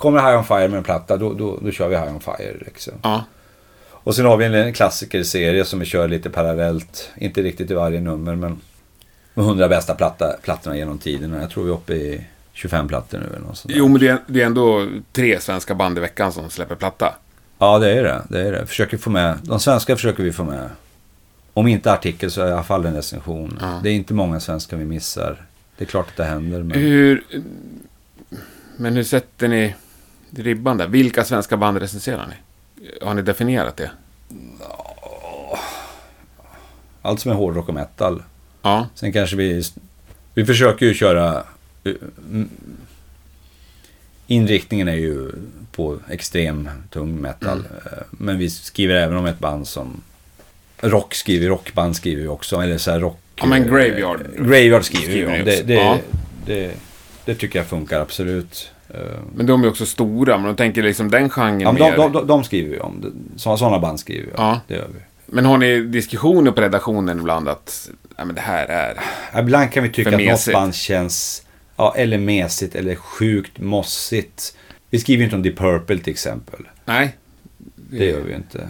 Kommer High On Fire med en platta, då, då, då kör vi High On Fire. Liksom. Ja, Och sen har vi en klassikerserie som vi kör lite parallellt. Inte riktigt i varje nummer, men... de 100 bästa platta, plattorna genom tiden. Jag tror vi är uppe i 25 plattor nu eller något sånt där. Jo, men det är, det är ändå tre svenska band i veckan som släpper platta. Ja, det är det. det, är det. Försöker få med, de svenska försöker vi få med. Om inte artikel så i alla fall en recension. Ja. Det är inte många svenskar vi missar. Det är klart att det händer. Men... Hur... Men hur sätter ni ribban där? Vilka svenska band recenserar ni? Har ni definierat det? Allt som är hårdrock och metal. Ja. Sen kanske vi... Vi försöker ju köra... eh, Inriktningen är ju på extrem tung metal. Mm. Eh, Men vi skriver även om ett band som... Rock skriver rockband skriver vi också. Eller så här rock... Ja, men Graveyard. Graveyard skriver vi Skriver ni om. Det, det, Ja. det, det tycker jag funkar absolut. Eh, Men de är också stora, men de tänker liksom den genren Ja, mer. de, de, de skriver vi om. Sådana, band skriver vi om. Ja. Det gör vi. Men har ni diskussioner på redaktionen ibland att ja, men det här är... Ibland kan vi tycka att något band känns ja, eller mesigt eller sjukt mossigt. Vi skriver ju inte om Deep Purple till exempel. Nej. Det gör vi inte.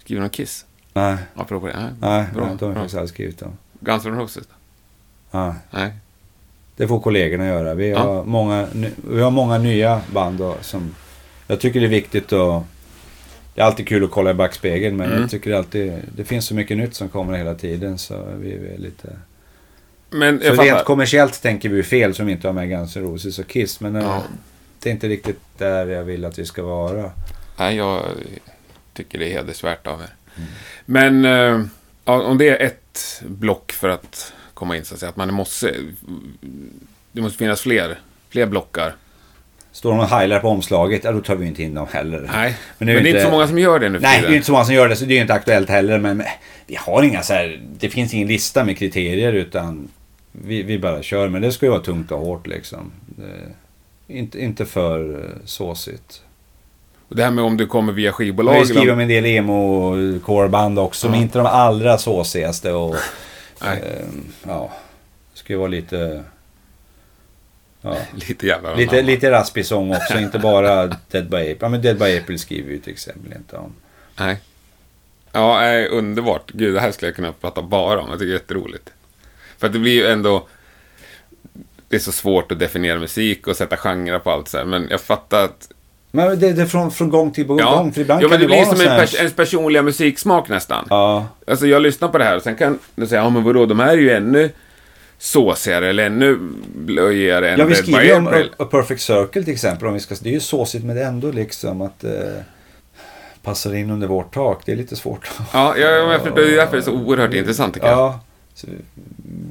Skriver de Kiss? Nej, Apropå det? Nej. nej, Bra, nej de har bra. faktiskt aldrig skrivit om. Guns N' Roses? Ja, Nej. Det får kollegorna göra. Vi Ja. har, många, vi har många nya band då, som... Jag tycker det är viktigt att... Det är alltid kul att kolla i backspegeln men Mm. jag tycker alltid... Det finns så mycket nytt som kommer hela tiden så vi, vi är lite... Men Så jag rent fattar. kommersiellt tänker vi fel som inte har med Guns N' Roses och Kiss. Men eh, Ja. det är inte riktigt där jag vill att vi ska vara. Nej, jag tycker det är hedersvärt av er. Mm. Men ja, om det är ett block för att komma in, så att säga, att man måste... Det måste finnas fler, fler blockar. Står de och heilar på omslaget, ja då tar vi inte in dem heller. Nej, Men men det det är är, ju inte inte- så många som gör det nu för Nej, det är inte så många som gör det, så det är ju inte aktuellt heller. Men men vi har inga så här, det finns ingen lista med kriterier utan vi, vi bara kör. Men det ska ju vara tungt och hårt liksom. Det, inte, inte för eh, såsigt. Och Det här med om du kommer via skivbolag. ju skrivit eller- om en del emo-coreband också, men Ja. inte de allra såsigaste. Och, Nej, ehm, ja, ska ju vara lite... Ja. lite jävla Lite, lite raspig sång också, inte bara Dead by April. Ja, men Dead by April skriver vi ju till exempel inte om. Nej. Ja, nej, underbart. Gud, det här skulle jag kunna prata bara om. Jag tycker det är jätteroligt. För att det blir ju ändå... Det är så svårt att definiera musik och sätta genrer på allt så här. Men jag fattar att... Men det, det är från, från gång till gång, Ja, för ibland ja men det blir vara som en pers ens personliga musiksmak nästan. Ja, Alltså jag lyssnar på det här och sen kan du säga, ja men vadå, de här är ju ännu såsigare eller ännu blöjigare än ja vi skriver ju om. A, A Perfect Circle till exempel. Om vi ska, det är ju såsigt men det är ändå liksom att eh, passar in under vårt tak. Det är lite svårt. Ja, ja, ja. Det är därför det är så oerhört intressant tycker jag. Ja, så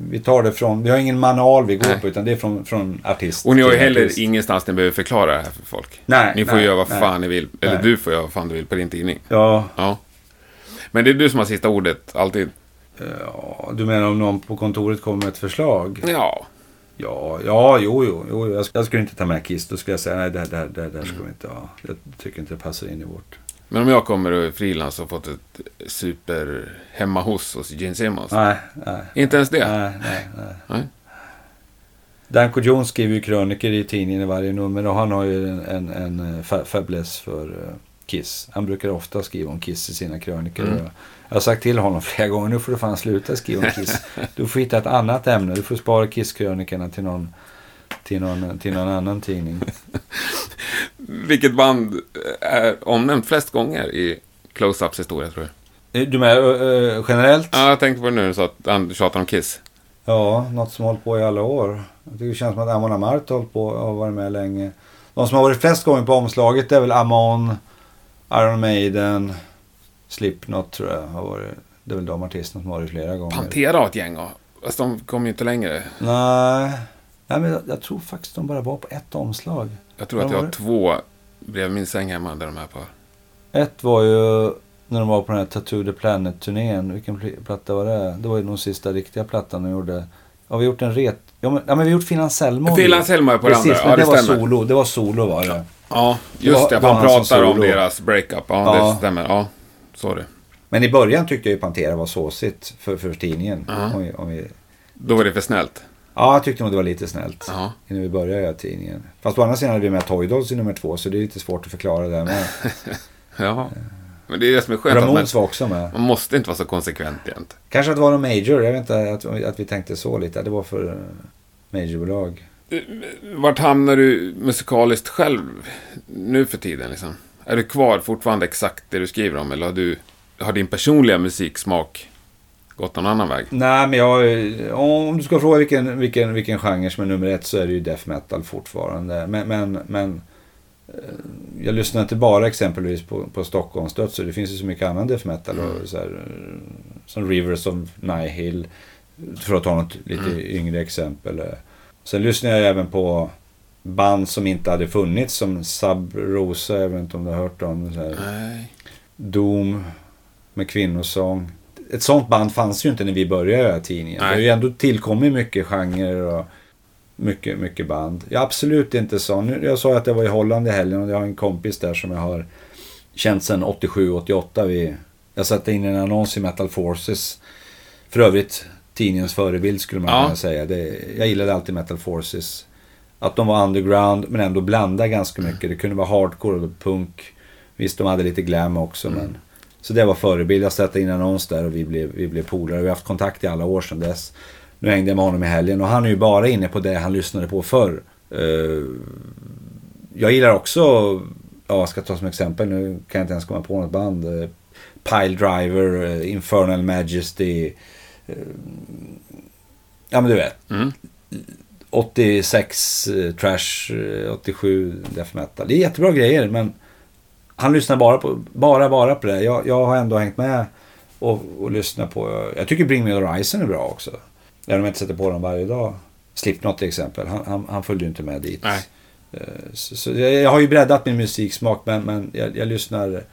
vi tar det från, vi har ingen manual vi går Nej. på utan det är från, från artist Och ni har ju heller artist. ingenstans ni behöver förklara det här för folk. Nej, Ni får nej, göra vad fan ni vill. Eller Nej. du får göra vad fan du vill på din tidning. Ja, Ja. Men det är du som har sista ordet, alltid. ja, du menar om någon på kontoret kommer med ett förslag? Ja. Ja, ja, jo, jo, jo. Jag, sk- jag skulle inte ta med Kiss. Då skulle jag säga nej, det här, det här, det här ska vi inte ha. Jag tycker inte det passar in i vårt. Men om jag kommer och är frilans och fått ett super hemma hos hos Gene Simmons. Nej, nej. Inte ens det? Nej, nej, nej. Nej. Danko Jones skriver ju krönikor i tidningen i varje nummer och han har ju en, en, en eh, fäbless för eh, Kiss. Han brukar ofta skriva om Kiss i sina krönikor. Mm. Jag har sagt till honom flera gånger, nu får du fan sluta skriva om Kiss. Du får hitta ett annat ämne. Du får spara Kiss-krönikorna till någon, till, någon, till någon annan tidning. Vilket band är omnämnt flest gånger i Close-Ups historia tror jag? Eh, Du menar uh, generellt? Ja, jag tänkte på det nu du sa att han tjatar om Kiss. Ja, något som hållit på i alla år. Jag tycker det känns som att Amon Amart har hållit på och varit med länge. De som har varit flest gånger på omslaget är väl Amon, Iron Maiden, Slipknot tror jag har varit. Det är väl de artisterna som har varit flera gånger. Pantera har ett gäng och Fast de kom ju inte längre. Nej, Nej men jag, jag tror faktiskt de bara var på ett omslag. Jag tror att jag var har det? två bredvid min säng hemma där de är på. Ett var ju när de var på den här Tattoo the Planet-turnén. Vilken pl- platta var det? Det var ju nog sista riktiga plattan de gjorde. Ja, vi har gjort en ret... Ja, men, ja, men vi har gjort Phil Anselmo. Phil Anselmo är på den Precis, andra. men Ja, det, det var stämmer. solo. Det var solo var det. Ja, Det just var- det. det var Han pratar om deras breakup. Ja, Ja. det stämmer. Ja, sorry. Men i början tyckte jag ju Pantera var såsigt för, för tidningen. Ja. Om vi, om vi... Då var det för snällt. Ja, jag tyckte nog det var lite snällt. Ja. Innan vi började göra tidningen. Fast på andra sidan hade vi med Toy Dolls i nummer två så det är lite svårt att förklara det med. Ja. Men det är det som är skönt. att Ramones Man, var också med. man måste inte vara så konsekvent jämt. Kanske att det var någon major. Jag vet inte att, att vi tänkte så lite. Det var för eh, majorbolag. Vart hamnar du musikaliskt själv nu för tiden? Liksom? Är du kvar fortfarande exakt det du skriver om? Eller har, du, har din personliga musiksmak gått någon annan väg? Nej, men jag... Om du ska fråga vilken, vilken, vilken genre som är nummer ett så är det ju death metal fortfarande. Men, men, men eh, jag lyssnar inte bara exempelvis på, på Stockholmsdödsar. Det finns ju så mycket annan death metal. Och så här, eh, som Rivers of Nihil. För att ta något lite Mm. yngre exempel. Sen lyssnar jag även på band som inte hade funnits. Som Sub Rosa, jag vet inte om du har hört dem. Så här. Doom med kvinnosång. Ett sånt band fanns ju inte när vi började tidningen. Det Nej. har ju ändå tillkommit mycket genrer och mycket, mycket band. Jag är absolut inte så. Nu, jag sa att jag var i Holland i helgen och jag har en kompis där som jag har känt sedan 87-88. Vi, jag satte in en annons i Metal Forces. För övrigt tidningens förebild skulle man Ja. kunna säga. Det, jag gillade alltid Metal Forces. Att de var underground men ändå blandade ganska mycket. Det kunde vara hardcore och punk. Visst, de hade lite glam också men... Så det var förebild. Jag satte in en annons där och vi blev, vi blev polare. Vi har haft kontakt i alla år sedan dess. Nu hängde jag med honom i helgen och han är ju bara inne på det han lyssnade på förr. Eh, jag gillar också, ja jag ska ta som exempel, nu kan jag inte ens komma på något band. Uh, Pile Driver, eh, Infernal Majesty. eh, ja men du vet. Mm. 86 eh, trash, eh, 87 death metal. Det är jättebra grejer men han lyssnar bara på, bara, bara på det. Jag, jag har ändå hängt med och, och lyssnat på. Jag tycker Bring Me The Horizon är bra också. Även om jag inte sätter på dem varje dag. Slipknot till exempel. Han, han, han följde ju inte med dit. Nej. Eh, Så, så jag, jag har ju breddat min musiksmak men, men jag, jag lyssnar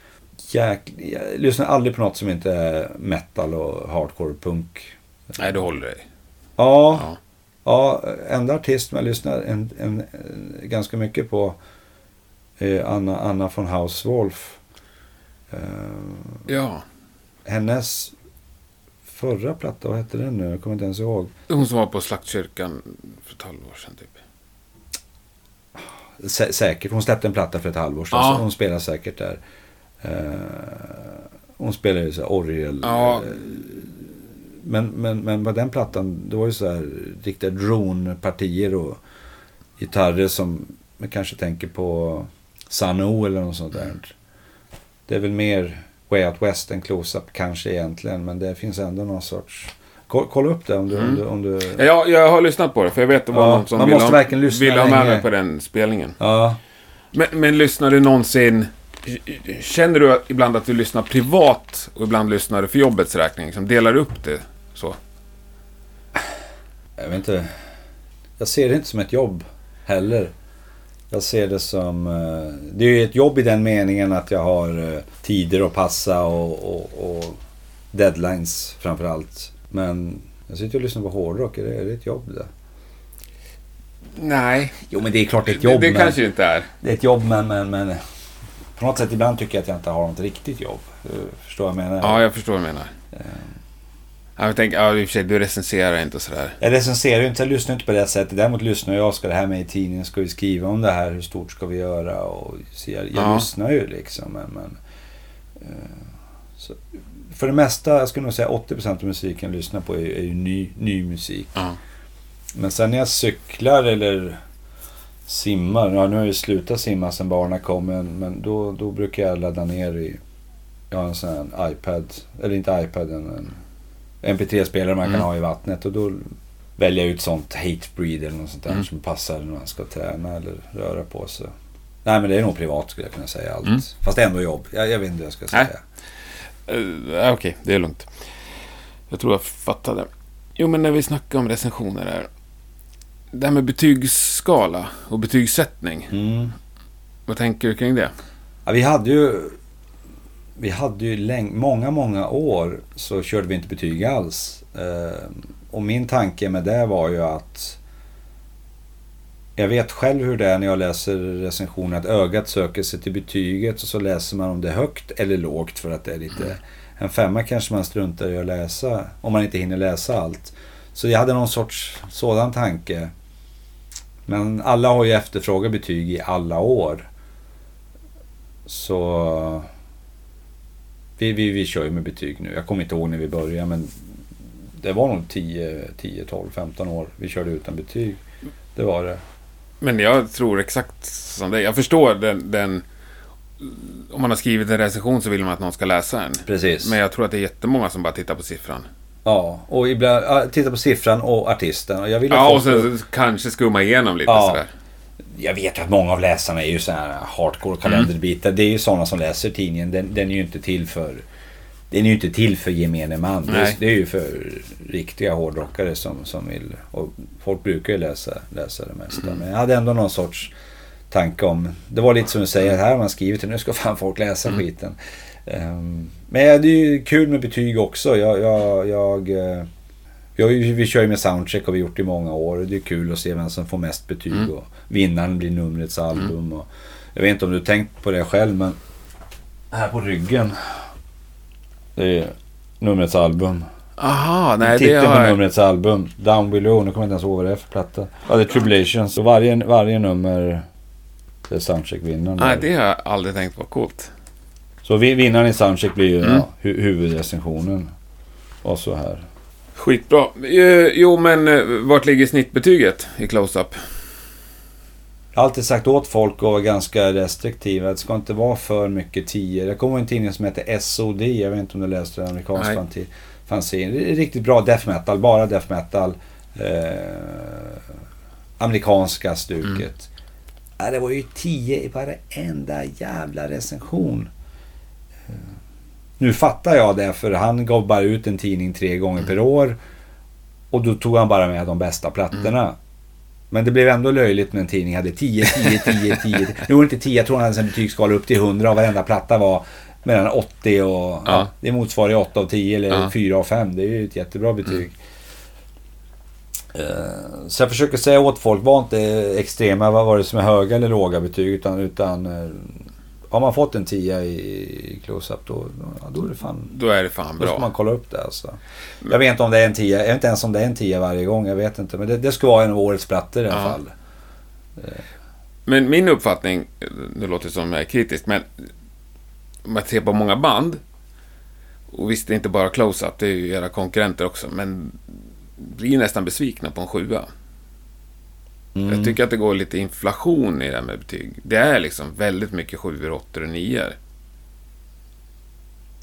jäk, jag lyssnar aldrig på något som inte är metal och hardcore punk. Nej, du håller dig. Ja, Ja. Ja, enda artist man lyssnar en, en, en, ganska mycket på Anna, Anna von Hauswolf. Eh, ja. hennes förra platta, vad hette den nu? Jag kommer inte ens ihåg. Hon som var på Slaktkyrkan för ett halvår sedan typ. Sä, säkert, hon släppte en platta för ett halvår sedan. Ja. Så hon spelar säkert där. Eh, hon spelar ju så här orgel. Ja. Eh, men, men, men på den plattan, det var ju så här riktiga drone-partier och gitarrer som man kanske tänker på Sano eller något sånt där. Det är väl mer Way Out West än Close-Up kanske egentligen. Men det finns ändå någon sorts... Ko- Kolla upp det om du... Om du, om du... Ja, jag, har lyssnat på det, för jag vet att det var Ja, någon som man ville måste ha, ville ha med mig på den spelningen. Ja. Men, men lyssnar du någonsin... Känner du ibland att du lyssnar privat och ibland lyssnar du för jobbets räkning? Liksom, delar du upp det så? Jag vet inte. Jag ser det inte som ett jobb heller. Jag ser det som... eh, Det är ju ett jobb i den meningen att jag har eh, tider att passa och, och, och deadlines framför allt. Men jag sitter och lyssnar på hårdrock. Är det, är det ett jobb det? Nej, Jo men det är klart det är ett jobb. det, det men, kanske inte är. Det är ett jobb men, men, men på något sätt ibland tycker jag att jag inte har något riktigt jobb. Du Förstår vad jag menar? Ja, jag förstår vad du menar. Ja, Jag tänker, ja, i och för sig, du recenserar inte sådär. Jag recenserar inte, jag lyssnar inte på det sättet. Däremot lyssnar jag. Ska det här med i tidningen? Ska vi skriva om det här? Hur stort ska vi göra? Och så jag jag Ja. lyssnar ju liksom. Men, men, eh, så, för det mesta, jag skulle nog säga 80% av musiken jag lyssnar på är, är ju ny, ny musik. Ja. Men sen när jag cyklar eller simmar. Ja, nu har jag ju slutat simma sen barnen kom. Men, men då, då brukar jag ladda ner i... Jag har en sån här iPad. Eller inte iPad, en MP3-spelare man kan Mm. ha i vattnet. Och då väljer jag ut sånt Hatebreed eller något sånt där Mm. som passar när man ska träna eller röra på sig. Nej men det är nog privat skulle jag kunna säga allt. Mm. Fast ändå jobb. Jag, jag vet inte vad jag ska säga. Uh, Okej, det är lugnt. Jag tror jag fattade. Jo, men när vi snackar om recensioner här. Det här med betygsskala och betygssättning. Mm. Vad tänker du kring det? Ja, vi hade ju... Vi hade ju läng- många, många år så körde vi inte betyg alls. Eh, och min tanke med det var ju att... Jag vet själv hur det är när jag läser recensioner att ögat söker sig till betyget och så läser man om det är högt eller lågt för att det är lite... En femma kanske man struntar i att läsa om man inte hinner läsa allt. Så jag hade någon sorts sådan tanke. Men alla har ju efterfrågat betyg i alla år. Så vi, vi, vi kör ju med betyg nu. Jag kommer inte ihåg när vi började men det var nog 10, 10, 12, 15 år vi körde utan betyg. Det var det. Men jag tror exakt som det. Jag förstår den, den... Om man har skrivit en recension så vill man att någon ska läsa den. Precis. Men jag tror att det är jättemånga som bara tittar på siffran. Ja, och ibland, titta på siffran och artisten. Och jag vill Ja, och sen kanske skumma igenom lite Ja. sådär. Jag vet att många av läsarna är ju så här hardcore kalenderbitar. Det är ju sådana som läser tidningen. Den, den är ju inte till för... Den är ju inte till för gemene man. Det är, det är ju för riktiga hårdrockare som, som vill... Och folk brukar ju läsa, läsa det mesta. Mm. Men jag hade ändå någon sorts tanke om... Det var lite som du säger, här har man skrivit det, nu ska fan folk läsa Mm. skiten. Ehm, men det är ju kul med betyg också. Jag... jag, jag eh, vi, har ju, vi kör ju med soundcheck och vi har gjort i många år. Det är kul att se vem som får mest betyg. Mm. Och vinnaren blir numrets album. Och, jag vet inte om du tänkt på det själv men här på ryggen. Det är numrets album. Aha, nej det på har jag... numrets album. Down Below. Nu kommer jag inte ens ihåg vad det är för platta. Ja, det är Tribulations. Och varje, varje nummer det är soundcheck-vinnaren. Nej, det har jag aldrig tänkt på. Coolt. Så vi, vinnaren i soundcheck blir ju Mm. ja, hu huvudrecensionen. Och så här. Skitbra. Eh, Jo, men eh, vart ligger snittbetyget i close-up? Jag har alltid sagt åt folk att vara ganska restriktiva. Det ska inte vara för mycket 10. Det kommer en tidning som heter SOD. Jag vet inte om du läste det. Amerikansk fanzine. Det är riktigt bra death metal. Bara death metal. Eh, amerikanska stuket. Ja, det var ju 10 i varenda jävla recension. Nu fattar jag det för han gav bara ut en tidning tre gånger per år. Och då tog han bara med de bästa plattorna. Men det blev ändå löjligt med en tidning hade 10, 10, 10, 10. Nu var det inte 10, jag tror han hade en betygsskala upp till 100 och varenda platta var mellan 80 och... Ja. Ja. det motsvarar ju 8 av 10 eller Ja. 4 av 5. Det är ju ett jättebra betyg. Eh, Så jag försöker säga åt folk, var inte extrema, vad var det som är höga eller låga betyg. Utan, utan eh, har man fått en 10 i close-up då, då är det fan Då är det fan då ska bra. man kolla upp det alltså. Jag vet inte om det är en 10. Jag vet inte ens om det är en 10 varje gång. Jag vet inte. Men det, det ska vara en av årets plattor i alla Ja. fall. Men min uppfattning, nu låter det som jag är kritisk, men om man ser på många band, och visst det är inte bara close-up, det är ju era konkurrenter också, men blir nästan besvikna på en sjua. Mm. Jag tycker att det går lite inflation i det här med betyg. Det är liksom väldigt mycket sjuor, åttor och nior.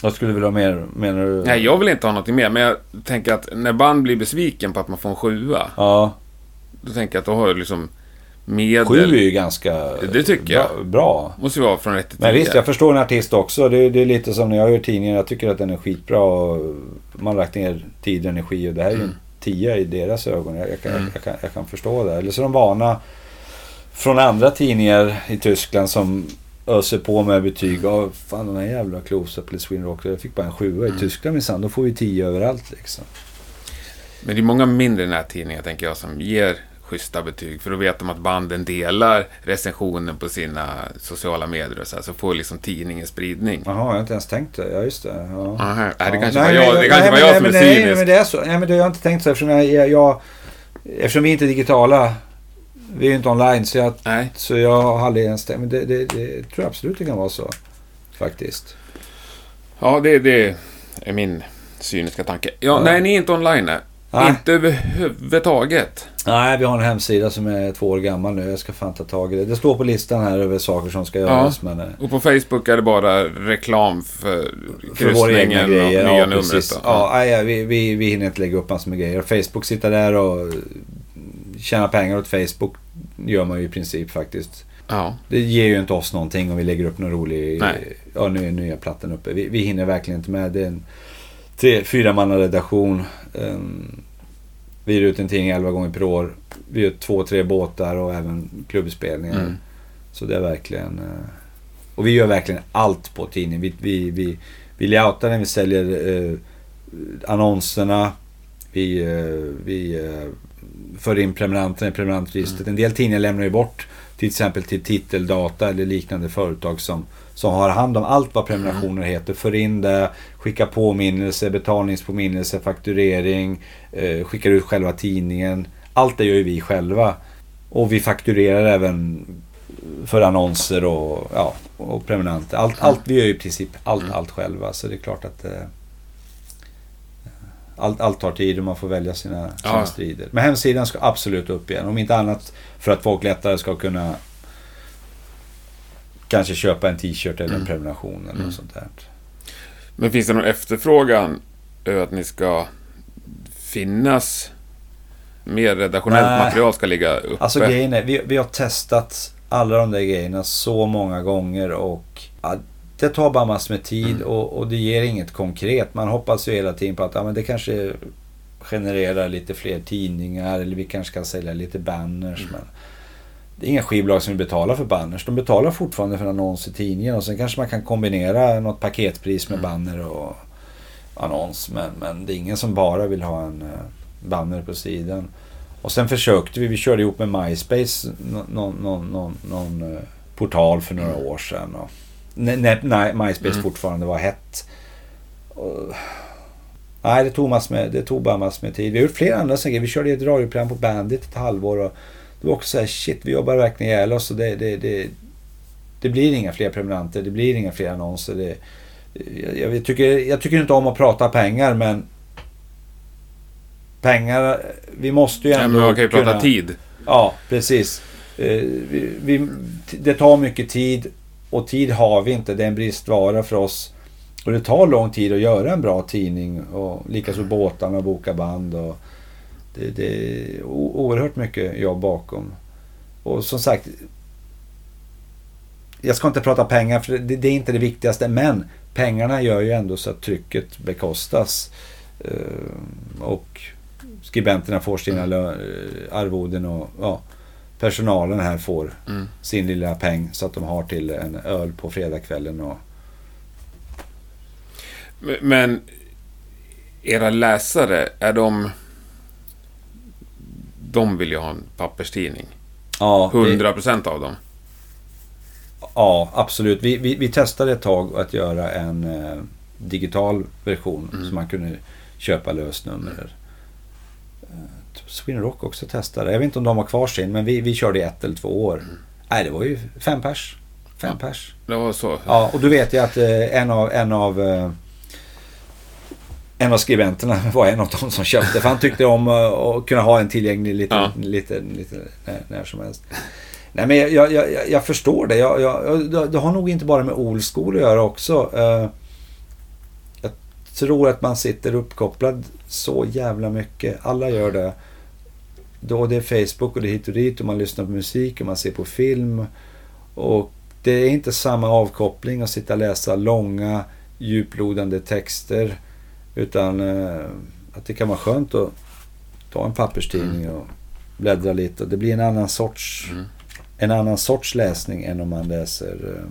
Vad skulle du vilja ha mer? Menar du? Nej, jag vill inte ha någonting mer, men jag tänker att när band blir besviken på att man får en sjua, Ja. då tänker jag att då har du liksom medel. Sju är ju ganska Det tycker jag. bra. Måste ju vara från rätt till Men visst, jag förstår en artist också. Det, det är lite som när jag gör tidningen. Jag tycker att den är skitbra. Och man har lagt ner tid och energi. Och det här är ju Mm. Tia i deras ögon. Jag, jag, kan, Mm. jag, kan, jag kan förstå det. Eller så är de vana från andra tidningar i Tyskland som öser på med betyg. Ja, fan den här jävla close-up eller Swin Rock. Jag fick bara en sjua. Mm. I Tyskland minsann, då får vi tio överallt liksom. Men det är många mindre nättidningar, tänker jag, som ger schyssta betyg. För då vet de att banden delar recensionen på sina sociala medier och så här, så får liksom tidningen spridning. Jaha, jag har inte ens tänkt det. Ja, just det. Ja. Aha, det kanske Nej, var jag, det kanske nej, var men- jag som är men- Nej, cynisk. men det är så. Nej, men det har jag inte tänkt så eftersom jag, jag, Eftersom vi inte är digitala. Vi är ju inte online så jag, Nej, så jag har aldrig ens tänkt. Men det, det, det tror jag absolut det kan vara så. Faktiskt. ja, det, det är min cyniska tanke. Ja, Ja. nej, ni är inte online. Nej. Inte överhuvudtaget. Nej, vi har en hemsida som är två år gammal nu. Jag ska fan ta tag i det. Det står på listan här över saker som ska göras. Men, eh, Och på Facebook är det bara reklam för för våra egna och nya Ja, numret. Ja, nej, ja, vi, vi, vi hinner inte lägga upp massor med grejer. Facebook sitter där och tjäna pengar åt Facebook gör man ju i princip faktiskt. ja. Det ger ju inte oss någonting om vi lägger upp någon rolig... Nej. Ja, nu är nya plattan uppe. Vi, vi hinner verkligen inte med. Det är en tre, fyra manna redaktion. Um, vi ger ut en tidning 11 gånger per år. Vi gör två, tre båtar och även klubbspelningar. Mm. Så det är verkligen... eh, och vi gör verkligen allt på tidningen. Vi, vi, vi, vi layoutar den, vi säljer eh, annonserna. Vi, eh, vi eh, för in prenumeranterna i prenumerantregistret. En del tidningar lämnar ju bort till exempel till titeldata eller liknande företag som, som har hand om allt vad prenumerationer heter. För in det, skickar påminnelse, betalningspåminnelse, fakturering, eh, skickar ut själva tidningen. Allt det gör ju vi själva. Och vi fakturerar även för annonser och, ja, och prenumeranter. Allt, allt, vi gör ju i princip allt, Mm. allt själva. Så det är klart att eh, allt, allt tar tid och man får välja sina, sina Ja. strider. Men hemsidan ska absolut upp igen. Om inte annat för att folk lättare ska kunna kanske köpa en t-shirt eller en Mm. prenumeration eller Mm. något sånt där. Men finns det någon efterfrågan över att ni ska finnas mer redaktionellt Nej. material ska ligga uppe? Alltså grejen är, vi, vi har testat alla de där grejerna så många gånger och ja, det tar bara massor med tid Mm. och, och det ger inget konkret. Man hoppas ju hela tiden på att ja, men det kanske genererar lite fler tidningar eller vi kanske kan sälja lite banners. Mm. Men det är inga skivbolag som vill betala för banners. De betalar fortfarande för annons i tidningen och sen kanske man kan kombinera något paketpris med Mm. banner och annons. Men, men det är ingen som bara vill ha en eh, banner på sidan. Och sen försökte vi, vi körde ihop med MySpace, nå- någon, någon, någon, någon portal för några år sedan. Och, när, när, när MySpace Mm. fortfarande var hett. Och, nej, det tog, massor med, det tog bara massor med tid. Vi har gjort flera andra saker. Vi körde ett radioprogram på Bandit ett halvår. Och det var också så här, shit, vi jobbar verkligen ihjäl oss. Och det, det, det, det blir inga fler prenumeranter, det blir inga fler annonser. Det, jag, jag, tycker, jag tycker inte om att prata pengar, men pengar, vi måste ju ändå men man kan ju prata kunna- tid. Ja, precis. Eh, vi, vi, det tar mycket tid och tid har vi inte. Det är en bristvara för oss. Och det tar lång tid att göra en bra tidning och likaså båtarna och boka band. Och det, det är oerhört mycket jobb bakom. Och som sagt, jag ska inte prata pengar för det, det är inte det viktigaste. Men pengarna gör ju ändå så att trycket bekostas. Eh, och skribenterna får sina lö- eh, arvoden och ja, personalen här får Mm. sin lilla peng så att de har till en öl på fredagskvällen. Och, Men era läsare, är de... De vill ju ha en papperstidning. ja, det- 100% av dem. Ja, absolut. Vi, vi, vi testade ett tag att göra en eh, digital version Mm. så man kunde köpa lösnummer. Eh, Sweden Rock också testade. Jag vet inte om de har kvar sin, men vi, vi körde i ett eller två år. Nej, det var ju fem pers. Fem Mm. Ja. pers. Det var så. Ja, och då vet jag att eh, en av, en av eh, en av skribenterna var en av de som köpte. För han tyckte om eh, att kunna ha en tillgänglig lite, Ja. lite, lite när, när som helst. Nej, men jag, jag, jag, förstår det. Jag, jag, det har nog inte bara med old school att göra också. Eh, jag tror att man sitter uppkopplad så jävla mycket. Alla gör det. Då det är Facebook och det är hit och dit och man lyssnar på musik och man ser på film. Och det är inte samma avkoppling att sitta och läsa långa djuplodande texter. Utan eh, att det kan vara skönt att ta en papperstidning och bläddra lite. Och det blir en annan sorts, Mm. en annan sorts läsning än om man läser... Eh,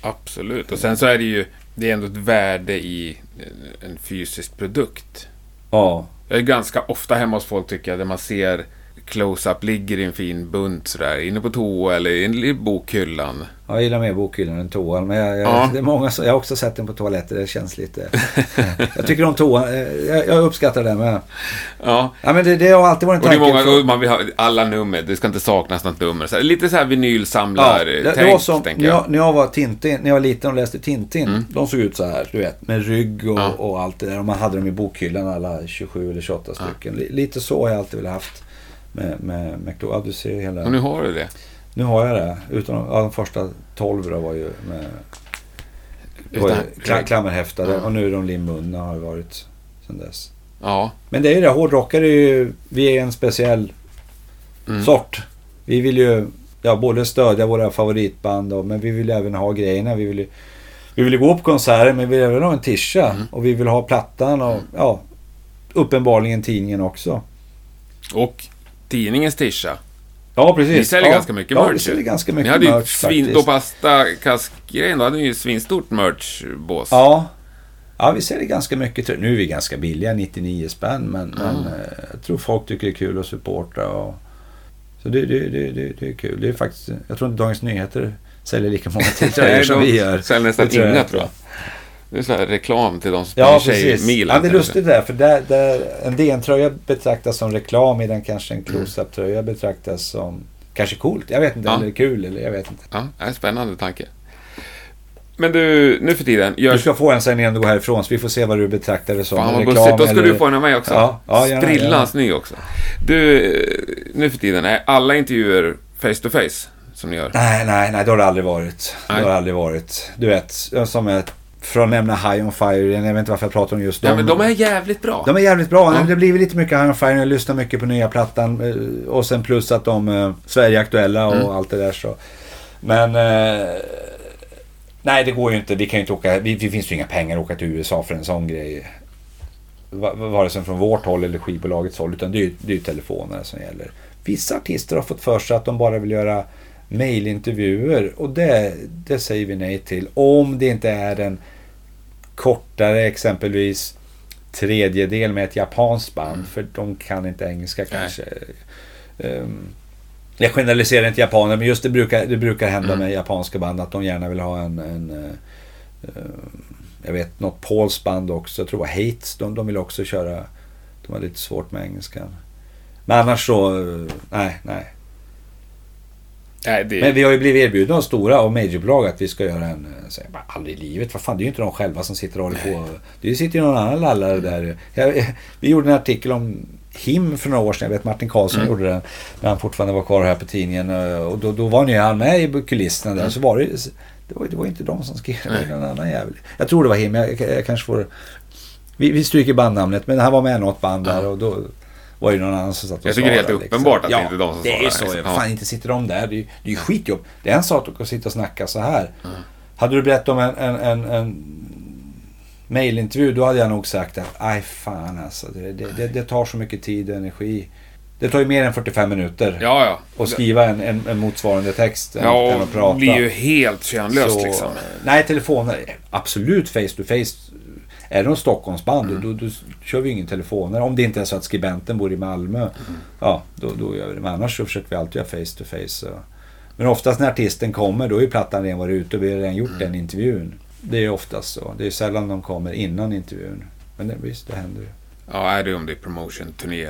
Absolut. Och sen så är det ju... Det är ändå ett värde i en- en fysisk produkt. ja, Jag är ganska ofta hemma hos folk tycker jag, där man ser close-up ligger i en fin bunt sådär, inne på toa eller i bokhyllan. jag gillar mer bokhyllan än toan. Men jag, jag, Ja. det är många jag har också sett den på toaletter. Det känns lite... jag tycker om toan. eh, Jag, jag uppskattar det med. Ja, Ja, men det, det har alltid varit en och det är tanke. många, och man vill ha alla nummer, det ska inte saknas något nummer. Så här, lite så här Ja, vinylsamlar-tänk, det, det var som tänker när jag. när jag var Tintin, när jag var liten och läste Tintin. Mm. De såg ut så här, du vet, med rygg och, Ja. och allt det där. Och man hade dem i bokhyllan alla 27 eller 28 Ja. stycken. Li- Lite så har jag alltid velat haft. Med, med, med, ja, du ser hela... Och nu har du det. Nu har jag det. Utan, ja, de första 12 då var ju med... Det var ju Utan- kla, klammerhäftade Ja. och nu är de limbundna har det varit sedan dess. Ja. Men det är ju det, hårdrockare är ju... Vi är en speciell Mm. sort. Vi vill ju ja, både stödja våra favoritband och, men vi vill även ha grejerna. Vi vill ju, vi vill ju gå på konserter men vi vill även ha en tisha. Mm. Och vi vill ha plattan och ja, uppenbarligen tidningen också. Och tidningens tisha. Ja, precis. Ni säljer ja, ganska mycket Ja, merch. vi säljer ganska Ni mycket hade ju merch svin, då pasta kaskgrejen, då hade ni ju svinstort merchbås. Ja. Ja, vi säljer ganska mycket. Nu är vi ganska billiga, 99 spänn. Men, men Mm. eh, jag tror folk tycker det är kul att supporta. Och, så det, det, det, det, det är kul. Det är faktiskt, jag tror inte Dagens Nyheter säljer lika många tröjor Nej, som vi gör. Säljer nästan inga tror jag. Det är så här reklam till de som Ja, springer precis. tjejmilen. Ja, det är lustigt det där. För där, där, en DN-tröja betraktas som reklam medan kanske en close-up-tröja betraktas som kanske coolt. Jag vet inte. Ja. Eller kul. Eller jag vet inte. Ja, det är en spännande tanke. Men du, nu för tiden, Du gör... ska få en sen innan du går härifrån. Så vi får se vad du betraktar det som. Fan vad reklam bussigt, då ska eller- du få en av mig också. Ja, ja, gärna, Sprillans ny också. Du, eh, nu för tiden, är alla intervjuer face to face som ni gör? Nej, nej, nej. Det har det aldrig varit. Nej. Det har det aldrig varit. Du vet, som ett... För att nämna High on Fire igen. Jag vet inte varför jag pratar om just dem. Ja, men de är jävligt bra. De är jävligt bra. Ja. Det blir lite mycket High on Fire. Jag lyssnar mycket på nya plattan. eh, Och sen plus att de är Sverigeaktuella och Mm. allt det där så. Men... Eh, nej, det går ju inte. Vi kan ju inte åka... Vi, det finns ju inga pengar att åka till USA för en sån grej. Va- Vare sig från vårt håll eller skivbolagets håll. Utan det är ju det är ju telefoner som gäller. Vissa artister har fått för sig att de bara vill göra mailintervjuer. Och det, det säger vi nej till. Om det inte är en kortare exempelvis tredjedel med ett japanskt band. För de kan inte engelska kanske. Um, jag generaliserar inte japaner men just det brukar, det brukar hända Mm. med japanska band att de gärna vill ha en, en eh, jag vet något polskt band också. Jag tror det var Hates. De, de vill också köra. De har lite svårt med engelskan. Men annars så, eh, nej, nej. Nej, det... Men vi har ju blivit erbjudna av stora och majorbolag att vi ska göra en... eh, Så jag bara, aldrig i livet. Vad fan, det är ju inte de själva som sitter och håller på. Det sitter ju någon annan lallare där. Jag, vi gjorde en artikel om Him för några år sedan. Jag vet Martin Karlsson Mm. gjorde den. När han fortfarande var kvar här på tidningen. eh, Och då, då var ni han med i kulisserna där. Mm. Så var det, det var, det var inte de som skrev. Det var någon annan jävel. Jag tror det var Him. Jag, jag kanske får... Vi, vi stryker bandnamnet. Men han var med i något band där. Och då var det någon annan som satt och Jag tycker det är helt svarade, uppenbart att det ja, inte är de som det är svarar, så. liksom. Fan, inte sitter de där. Det är ju det är ju skitjobb. Det är en sak att sitta och snacka så här. Hade du berättat om en, en, en, en mailintervju då hade jag nog sagt att aj fan alltså. Det, det, det, det tar så mycket tid och energi. Det tar ju mer än 45 minuter Ja, ja. att skriva en, en, en motsvarande text Ja, och prata. blir ju helt könlöst liksom. Nej, telefoner. Absolut face to face. Är det någon Stockholmsband Mm. då, då kör vi ingen telefoner. Om det inte är så att skribenten bor i Malmö. Mm. Ja, då, då gör vi det. Men annars så försöker vi alltid göra face to face. Så. Men oftast när artisten kommer då är plattan redan varit ute och vi har redan gjort Mm. den intervjun. Det är oftast så. Det är sällan de kommer innan intervjun. Men det, visst, det händer ju. Ja, är det om det är promotion-turné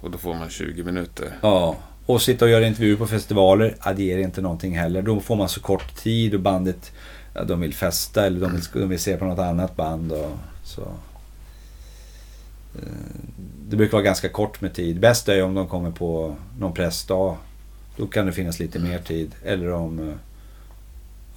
och då får man 20 minuter. Ja, och sitta och göra intervjuer på festivaler, ja, det ger inte någonting heller. Då får man så kort tid och bandet, ja, de vill festa eller de vill, de vill se på något annat band. Och, så. Eh, Det brukar vara ganska kort med tid. Bäst är om de kommer på någon pressdag. Då kan det finnas lite mer tid. Eller om... eh,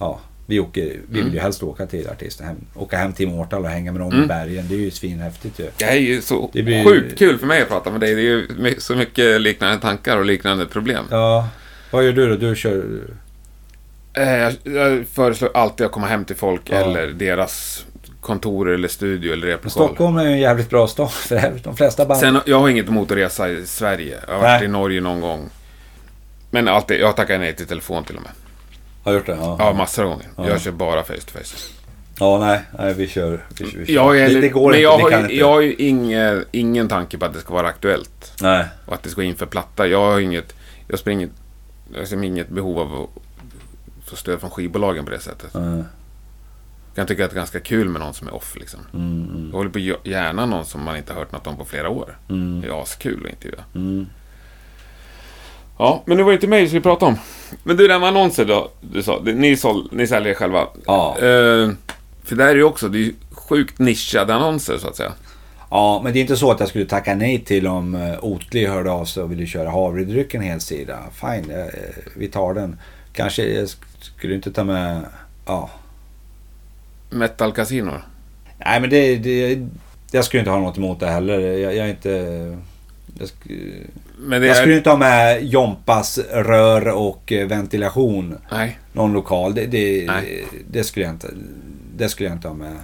Ja, vi, åker, vi vill ju Mm. helst åka till artisten. Hem, åka hem till Mårtal och hänga med dem i Mm. bergen. Det är ju svinhäftigt ju. Det är ju så Det blir- sjukt kul för mig att prata med dig. Det är ju så mycket liknande tankar och liknande problem. Ja, vad gör du då? Du kör... Eh, Jag, jag föreslår alltid att komma hem till folk Ja. eller deras kontor eller studio eller replokal. Stockholm är ju en jävligt bra stad för här. De flesta band... Sen, jag har inget emot att resa i Sverige. Jag har varit i Norge någon gång. Men alltid, jag tackar nej till telefon till och med. Har gjort det? Ja. Ja, massor av gånger. Ja. Jag kör bara face to face. Ja, nej. nej vi kör. Vi, vi kör. Jag är, det, det går men inte. jag har, inte. jag har ju ingen, ingen tanke på att det ska vara aktuellt. Nej. Och att det ska in för platta. Jag har inget, jag springer, jag har inget behov av att få stöd från skivbolagen på det sättet. Mm, Jag kan tycka att det är ganska kul med någon som är off liksom. mm, mm, Jag håller på gärna någon som man inte har hört något om på flera år. mm, Det är askul att intervjua. mm. Ja, men det var inte mig vi pratade om. Men du, den med annonser då, du sa, ni, sål, ni säljer själva. Ja. Eh, för där är ju också, det är ju sjukt nischade annonser så att säga. ja, men det är inte så att jag skulle tacka nej till om uh, Oatly hörde av sig och ville köra havredrycken helsida. Fine, eh, vi tar den. Kanske skulle inte ta med... Ja. Metal Casino. Nej, men det, det... Jag skulle inte ha något emot det heller. Jag, jag är inte... Jag, sk- Men det jag är... skulle inte ha med Jompas rör och eh, ventilation. Nej. någon lokal. Det, det, Nej. det, skulle jag inte, det skulle jag inte ha med.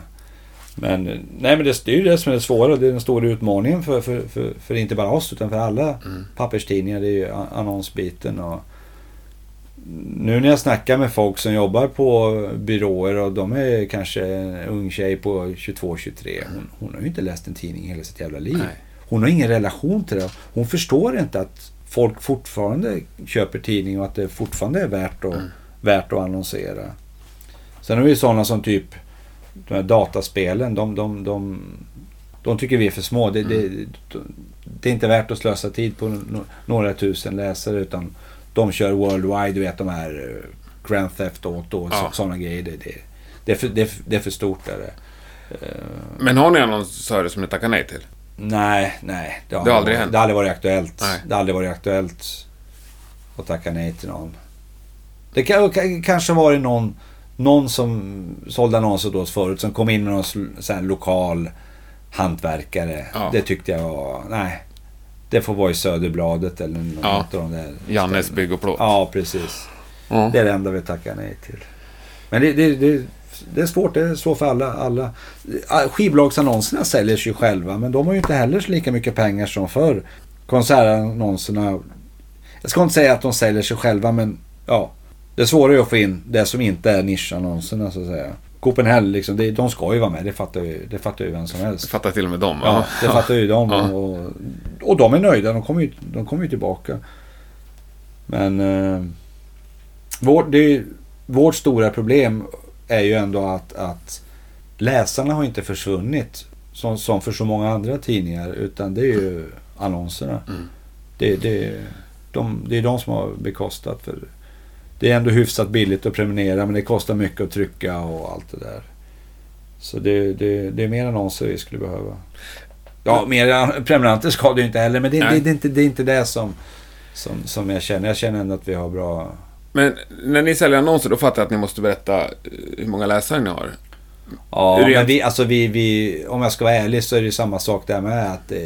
Men, nej, men det, det är ju det som är det svåra. Det är den stora utmaningen för, för, för, för inte bara oss utan för alla Mm. papperstidningar. Det är ju annonsbiten. Och nu när jag snackar med folk som jobbar på byråer och de är kanske en ung tjej på 22-23. Hon, hon har ju inte läst en tidning hela sitt jävla liv. Nej. Hon har ingen relation till det. Hon förstår inte att folk fortfarande köper tidning och att det fortfarande är värt att, Mm. värt att annonsera. Sen har vi ju sådana som typ de här dataspelen. De, de, de, de tycker vi är för små. Det, det, det är inte värt att slösa tid på några tusen läsare utan De kör worldwide, du vet de här eh, Grand Theft Auto och Ja. sådana grejer. Det, det, det, är för, det, det är för stort. Är det. Eh, Men har ni annonsörer som ni tackar nej till? nej, nej. Det har, Det har aldrig hänt? Det har aldrig varit aktuellt. Nej. Det har aldrig varit aktuellt att tacka nej till någon. Det kan, kan, kanske varit någon, någon som sålde annonser åt oss förut som kom in med någon sån lokal hantverkare. Ja. Det tyckte jag var, nej. Det får vara i Söderbladet eller något Ja. av de där. Jannes bygg och plåt? Ja, precis. Ja. Det är det enda vi tackar nej till. Men det, det, det, det är svårt. Det är svårt för alla. alla. Skivbolagsannonserna säljer sig själva. Men de har ju inte heller så lika mycket pengar som förr. Konsertannonserna. Jag ska inte säga att de säljer sig själva. Men ja. Det är svårare att få in det som inte är nischannonserna så att säga. Copenhagen liksom. Det, de ska ju vara med. Det fattar ju, det fattar ju vem som helst. Det fattar till och med dem. Ja, det fattar ju de. Ja. Och, och de är nöjda. De kommer ju, de kommer ju tillbaka. Men eh, vår, det vårt stora problem är ju ändå att, att läsarna har inte försvunnit som, som för så många andra tidningar. Utan det är ju annonserna. Mm. Det, det, de, det är de som har bekostat. För det är ändå hyfsat billigt att prenumerera men det kostar mycket att trycka och allt det där. Så det, det, det är mer annonser vi skulle behöva. Ja, mer prenumeranter ska det ju inte heller men det, det, det, är inte, det är inte det som, som, som jag känner. Jag känner ändå att vi har bra... Men när ni säljer annonser, då fattar jag att ni måste berätta eh, hur många läsare ni har. Ja, det- men vi, alltså vi, vi, om jag ska vara ärlig så är det samma sak där med. Att, eh,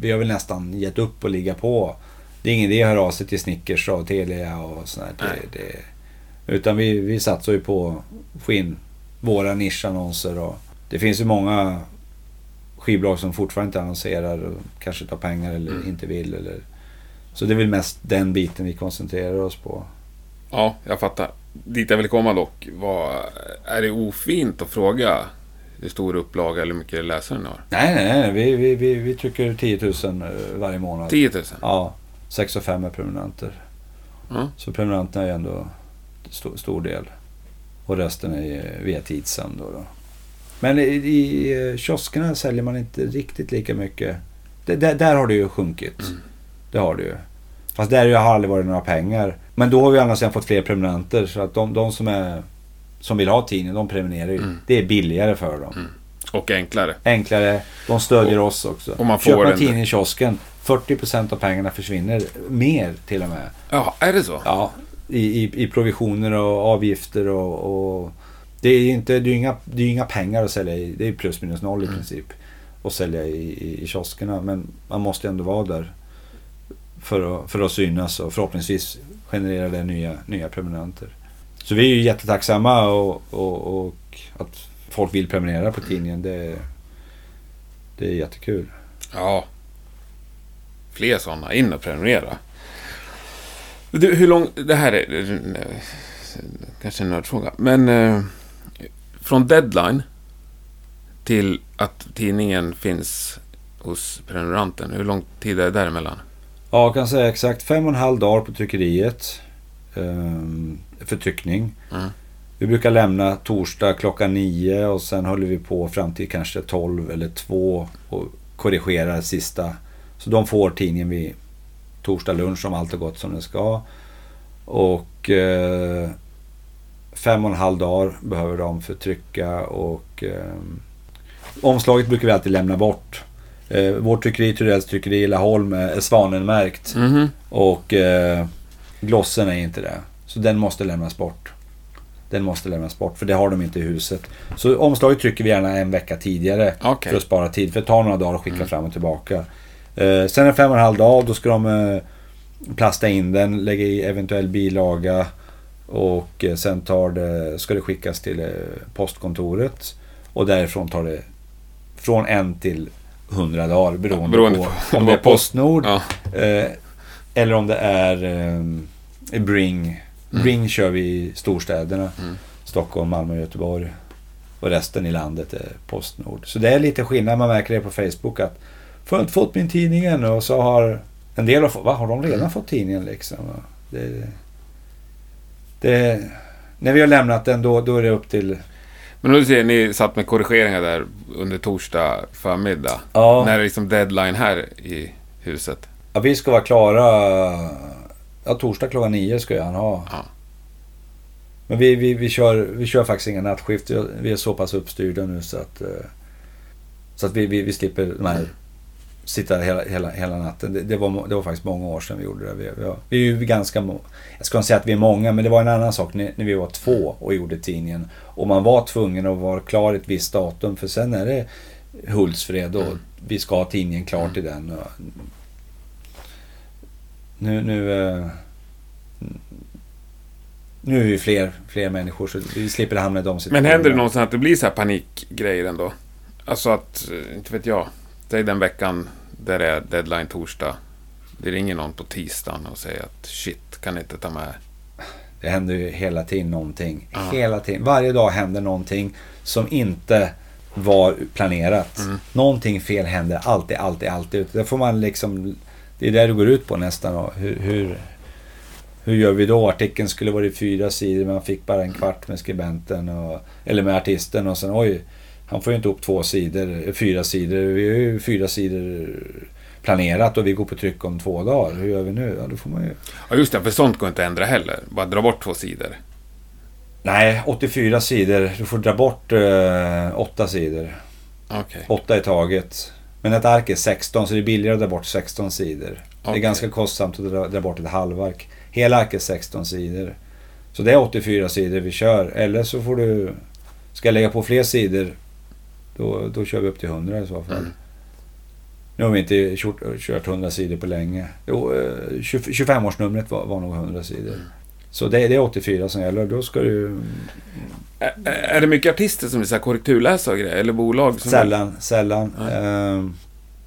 vi har väl nästan gett upp och ligga på. Det är ingen idé att höra av sig till Snickers och Telia och sånt där. Nej. Det, det, utan vi, vi satsar ju på att få in våra nischannonser. Och det finns ju många skivbolag som fortfarande inte annonserar och kanske tar pengar eller Mm. inte vill. Eller, så det är väl mest den biten vi koncentrerar oss på. Ja, jag fattar. Dit jag vill komma dock, var, är det ofint att fråga hur stor upplaga eller hur mycket läsare ni har? Nej, nej, nej. Vi, vi, vi, vi trycker 10 000 eh, varje månad. 10 000? Ja, 6 och 5 är prenumeranter. Ja. Så prenumeranterna är ändå stor, stor del. Och resten är via Tidsam då. då. Men i, i eh, kioskerna säljer man inte riktigt lika mycket. Det, där, där har det ju sjunkit. Mm. Det har det ju. Fast där har det aldrig varit några pengar. Men då har vi sidan fått fler prenumeranter. Så att de, de som, är, som vill ha tidningen, de prenumererar ju. Mm. Det är billigare för dem. Mm. Och enklare. Enklare. De stödjer oss också. och man får Köper man en- tidning i kiosken, 40% av pengarna försvinner. Mer till och med. Ja, är det så? Ja, i, i, i provisioner och avgifter och... och det är ju inte, det är ju inga, det är ju inga pengar att sälja i. Det är plus minus noll i Mm. princip. Att sälja i, i, i kioskerna. Men man måste ändå vara där. För att, för att synas och förhoppningsvis generera det nya, nya prenumeranter. Så vi är ju jättetacksamma och, och, och att folk vill prenumerera på tidningen. Det, det är jättekul. Ja. Fler sådana. In och prenumerera. Du, hur lång... Det här är eh, kanske en nördfråga. Men eh, från deadline till att tidningen finns hos prenumeranten. Hur lång tid är det däremellan? Ja, jag kan säga exakt fem och en halv dag på tryckeriet. ehm, för tryckning. Mm. Vi brukar lämna torsdag klockan nio och sen håller vi på fram till kanske 12 eller 2 och korrigerar sista. Så de får tidningen vid torsdag lunch om allt har gått som det ska. Och eh, fem och en halv dag behöver de för trycka och eh, omslaget brukar vi alltid lämna bort. Eh, vårt tryckeri, Turells tryckeri i Laholm, är är svanenmärkt. Mhm. Och eh, glossen är inte det. Så den måste lämnas bort. Den måste lämnas bort för det har de inte i huset. Så omslaget trycker vi gärna en vecka tidigare Okej. för att spara tid. För det tar några dagar att skicka fram och tillbaka. Eh, sen en fem och en halv dag då ska de eh, plasta in den, lägga i eventuell bilaga. Och eh, sen tar det, ska det skickas till eh, postkontoret. Och därifrån tar det från en till hundra dagar beroende, Beroende på, på om det är Postnord Ja. Eh, eller om det är eh, Bring. Bring kör vi i storstäderna. Mm. Stockholm, Malmö, Göteborg. Och resten i landet är Postnord. Så det är lite skillnad. Man märker det på Facebook att Får jag inte fått min tidning än? Och så har en del har fått, va, har de redan Mm. fått tidningen liksom? Det, det, när vi har lämnat den då, då är det upp till... Men du ser, ni satt med korrigeringar där under torsdag förmiddag. Ja, När är liksom deadline här i huset? ja vi ska vara klara Ja, torsdag klockan nio ska han ha. Ja. Men vi, vi, vi, kör, vi kör faktiskt inga nattskift. Vi är så pass uppstyrda nu så att... eh, Så att vi, vi, vi slipper de här, sitta hela, hela, hela natten. Det, det, var, det var faktiskt många år sedan vi gjorde det. Vi, vi, vi är ju ganska... många. Jag ska inte säga att vi är många, men det var en annan sak när, när vi var två och gjorde tidningen. Och man var tvungen att vara klar ett visst datum för sen är det Hultsfred och vi ska ha tidningen klar till den. Och nu... nu eh, nu är vi fler, fler människor så vi slipper hamna i de situationerna. Men händer det någonsin att det blir så här panikgrejer ändå? Alltså att, eh, inte vet jag, säg den veckan där det är deadline torsdag. Det ringer någon på tisdagen och säger att shit, kan inte ta med... Det händer ju hela tiden någonting. Ja. Hela tiden. Varje dag händer någonting som inte var planerat. Mm. Någonting fel händer alltid, alltid, alltid. Det får man liksom... Det är det det går ut på nästan. Hur, hur, hur gör vi då? Artikeln skulle vara i fyra sidor man fick bara en kvart med skribenten. Och, eller med artisten och sen oj, han får ju inte upp två sidor, fyra sidor. Vi har ju fyra sidor planerat och vi går på tryck om två dagar. Hur gör vi nu? Ja, då får man ju... Ja, just det, för sånt går inte att ändra heller. Bara dra bort två sidor. Nej, 84 sidor. Du får dra bort eh, 8 sidor. Okej. 8 i taget. Men ett ark är 16 så det är billigare att dra bort 16 sidor. Det är ganska kostsamt att dra, dra bort ett halvark. Hela ark är 16 sidor. Så det är 84 sidor vi kör. Eller så får du... Ska jag lägga på fler sidor då, då kör vi upp till 100 i så fall. Mm. Nu har vi inte kört, kört 100 sidor på länge. Jo, eh, 20 25-årsnumret var, var nog 100 sidor. Mm. Så det, det är 84 som gäller. Då ska du Ä- ä- Är det mycket artister som är så här korrekturläsare och grejer? Eller bolag? Som Sällan, sällan. Ja. Ehm,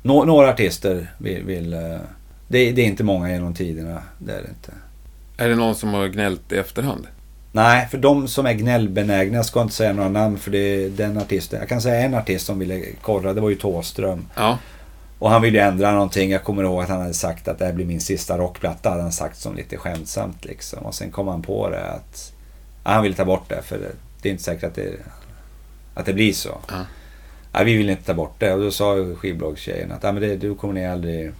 nå- några artister vill... vill eh, det, det är inte många genom tiderna. Det är det inte. Är det någon som har gnällt i efterhand? Nej, för de som är gnällbenägna, jag ska inte säga några namn för det är den artisten. Jag kan säga en artist som ville korra, det var ju Thåström. Ja. Och han ville ändra någonting. Jag kommer ihåg att han hade sagt att det här blir min sista rockplatta. hade han sagt som lite skämtsamt liksom. Och sen kom han på det att ja, han ville ta bort det för det, är inte säkert att det, att det blir så. Ja. Vi vill inte ta bort det. Och då sa skivbolagstjejen att ja, men det, du kommer ni aldrig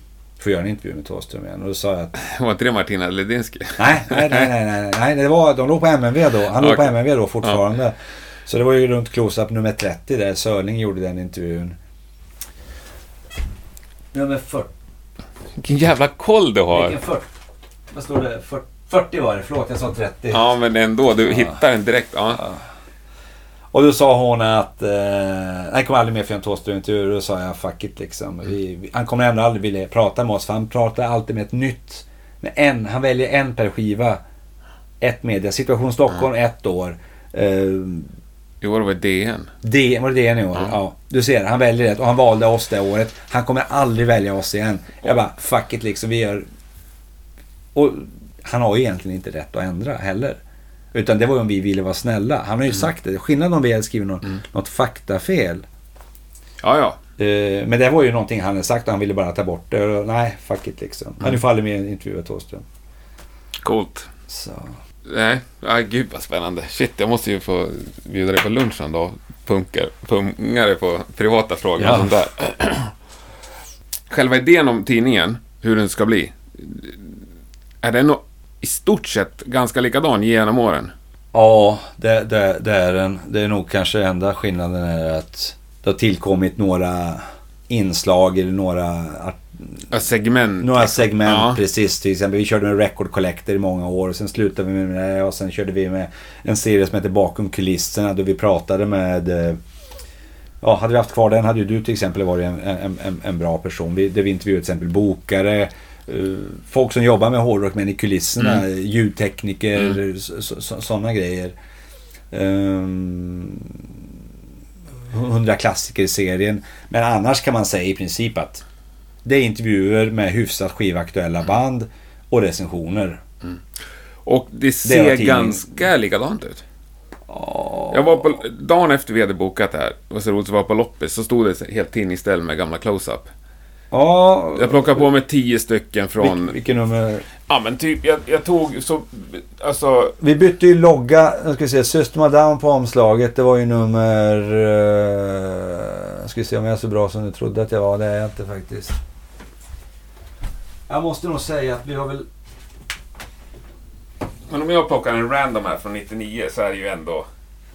få göra en intervju med Thåström igen. Och då sa jag att Var inte det Martina Ledinski? nej, nej, nej, nej, nej, nej det var, de låg på MNV då. Han låg på Okej. MNV då fortfarande. Så det var ju runt close-up nummer 30 där Sörling gjorde den intervjun. Nummer 40. Vilken jävla koll du har! Vilken 40? Vad står det? 40, 40 var det, förlåt jag sa 30. Ja, men ändå. Du Ja. hittar den direkt. Ja. Och då sa hon att... Eh, han kommer aldrig mer för en Thåström-intervju. Då sa jag fuck it liksom. Vi, vi, han kommer ändå aldrig vilja prata med oss. För han pratar alltid med ett nytt. Med en, han väljer en per skiva. Ett media. Situation Stockholm, ett år. Eh, I år var det DN. det, var det det i år? Ja. Ja. Du ser, han väljer det. Och han valde oss det året. Han kommer aldrig välja oss igen. Jag bara, fuck it liksom. Vi gör... Och han har ju egentligen inte rätt att ändra heller. Utan det var ju om vi ville vara snälla. Han har ju sagt det. Skillnaden om vi hade skrivit något, Mm. något faktafel. Ja, ja. Eh, men det var ju någonting han hade sagt och han ville bara ta bort det. Och, nej, fuck it liksom. Men nu får aldrig mer intervjua Thåström. Coolt. Så. Nej, ja, gud vad spännande. Shit, jag måste ju få bjuda dig på lunch en dag. Punkar, punga dig på privata frågor och Ja. sånt där. Själva idén om tidningen, hur den ska bli, är den nog i stort sett ganska likadan genom åren? Ja, det, det, det är den. Det är nog kanske enda skillnaden är att det har tillkommit några inslag eller några, segment. några segment Ja. precis. Till exempel vi körde med Record Collector i många år och sen slutade vi med det och sen körde vi med en serie som heter Bakom kulisserna då vi pratade med eh, Ja, hade vi haft kvar den hade ju du till exempel varit en, en, en, en bra person. Vi, där vi intervjuade till exempel bokare, folk som jobbar med hårdrock men i kulisserna, ljudtekniker, så, så, sådana grejer. Um, 100 klassiker i serien. Men annars kan man säga i princip att det är intervjuer med hyfsat skivaktuella band och recensioner. Och det Det ser tidning. ganska likadant ut. Jag var på, dagen efter vi hade bokat det här, det var så roligt, så var jag på loppis, så stod det helt tidningsställ med gamla close-up. Ja, Jag plockade på mig tio stycken från... Vil, vilken nummer? Ja men typ, jag, jag tog så... Alltså... Vi bytte ju logga. Jag ska se, System of Down på omslaget. Det var ju nummer... Uh, jag ska se om jag är så bra som du trodde att jag var. Det är jag inte faktiskt. Jag måste nog säga att vi har väl... Men om jag plockar en random här från 99 så är det ju ändå...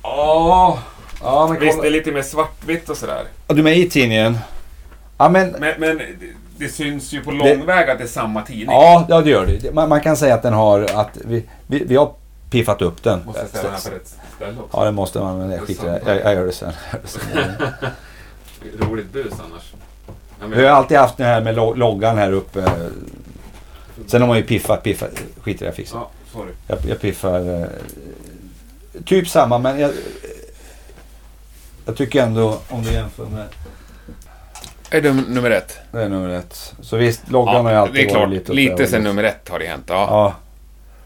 Ja, ja men Visst, det är lite mer svartvitt och sådär. Ja, du är med i tidningen? Ja, men... Men, men det, det syns ju på lång väg att det är samma tidning. Ja, ja det gör det. Man, man kan säga att den har... Att vi, vi, vi har piffat upp den. Måste ställa den här på rätt ställe också. Ja, det måste man. Men jag, skiter det. jag, jag gör det sen. Roligt bus annars. Vi har alltid haft den här med lo- loggan här uppe. Sen har man ju piffat, piffat. Skit i det, jag fixar Ja, sorry. jag, jag piffar... Eh, typ samma, men jag... Jag tycker ändå, om du jämför med... Är det nummer ett? Det är nummer ett. Så visst, loggan har ju alltid det är klart. lite... Lite, sen nummer ett har det hänt. Ja. Ja,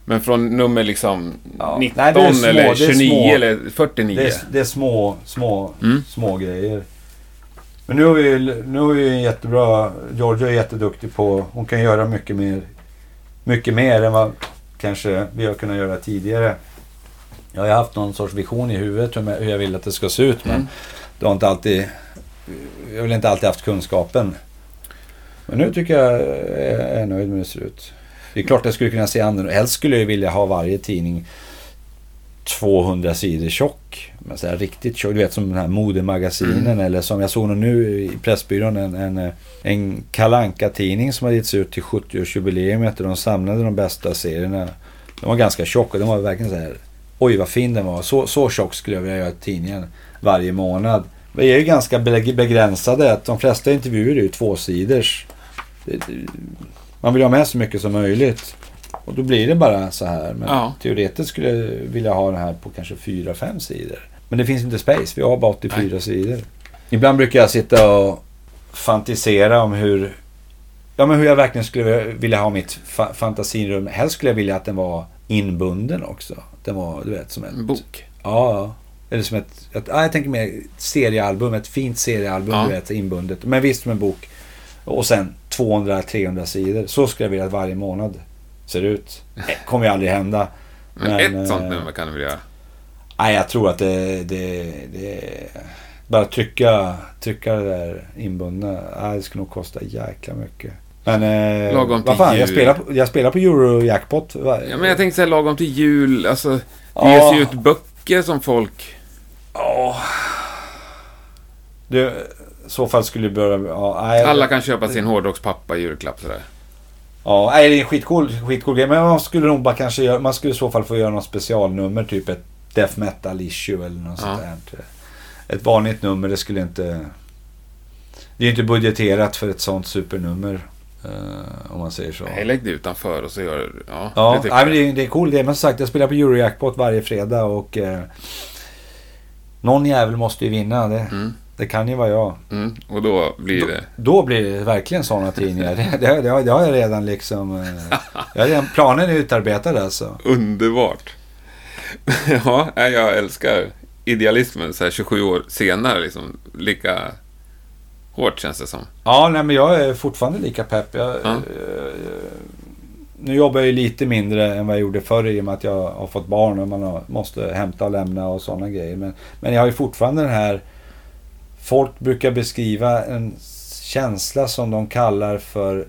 Men från nummer liksom Ja. 19 Nej, små- eller det är 29 små. eller 49. det är, det är små, små, Mm. små grejer. Men nu har vi ju nu har vi ju en jättebra... Georgia är jätteduktig på... Hon kan göra mycket mer, mycket mer än vad kanske vi har kunnat göra tidigare. Jag har haft någon sorts vision i huvudet hur jag vill att det ska se ut. Men Mm. det har inte alltid... Jag har väl inte alltid haft kunskapen. Men nu tycker jag jag är nöjd med hur det ser ut. Det är klart jag skulle kunna se annorlunda. Helst skulle jag vilja ha varje tidning 200 sidor tjock. Men så här riktigt tjock. Du vet som den här modemagasinen Mm. eller som jag såg nu i Pressbyrån. En, en, en kalanka tidning som har getts ut till 70-årsjubileumet och de samlade de bästa serierna. Den var ganska tjock och den var verkligen så här. Oj vad fin den var. Så, så tjock skulle jag vilja göra tidningen varje månad. Vi är ju ganska be- begränsade. Att de flesta intervjuer är ju det- Man vill ha med så mycket som möjligt. Och då blir det bara så här. Men Ja. teoretiskt skulle jag vilja ha den här på kanske fyra fem sidor. Men det finns inte space. Vi har bara 84 Nej. sidor. Ibland brukar jag sitta och fantisera om hur, ja, men hur jag verkligen skulle vilja ha mitt fa- fantasirum. Helst skulle jag vilja att den var inbunden också. Den var, du vet, som. En bok. Ja. Eller som ett, ett ja, jag tänker mer seriealbum, ett fint seriealbum, Ja. du vet, inbundet. Men visst som en bok. Och sen 200-300 sidor. Så skulle jag vilja att varje månad ser ut. Det kommer ju aldrig hända. Men, Men, ett sånt eh, nummer kan du väl göra? Nej, jag tror att det... det, det bara trycka, trycka det där inbundna. Nej, det skulle nog kosta jäkla mycket. Men... Eh, Lagom vad fan, jag spelar, på, jag spelar på Eurojackpot. Ja, men jag tänkte säga lagom till jul. Alltså, det Ja. ges ju ut böcker som folk... Ja. Du, i så fall skulle du börja... Ja, nej, Alla kan köpa sin hårdrockspappa i julklapp sådär. Ja, nej, det är en skitcool, skitcool grej. Men man skulle nog bara kanske göra, Man skulle i så fall få göra något specialnummer. Typ ett death metal issue eller något Ja. sånt där. Ett vanligt nummer, det skulle inte... Det är ju inte budgeterat för ett sånt supernummer. eh, om man säger så. Nej, lägg det utanför och så gör Ja, Ja, det nej, men det, är, det är cool det. Men som sagt, jag spelar på Eurojackpot varje fredag och... Eh, någon jävel måste ju vinna. Det, Mm, det kan ju vara jag. mm, och då blir det... Då blir det verkligen sådana tidningar. Det, det, det, har- det har jag redan liksom... Eh, jag har redan, planen är utarbetad alltså. Underbart. ja, jag älskar idealismen så här 27 år senare. Liksom, lika hårt känns det som. Ja, nej, men jag är fortfarande lika pepp. Jag, Ja. eh, nu jobbar jag ju lite mindre än vad jag gjorde förr i och med att jag har fått barn och man har, måste hämta och lämna och sådana grejer. Men, men jag har ju fortfarande den här... Folk brukar beskriva en känsla som de kallar för...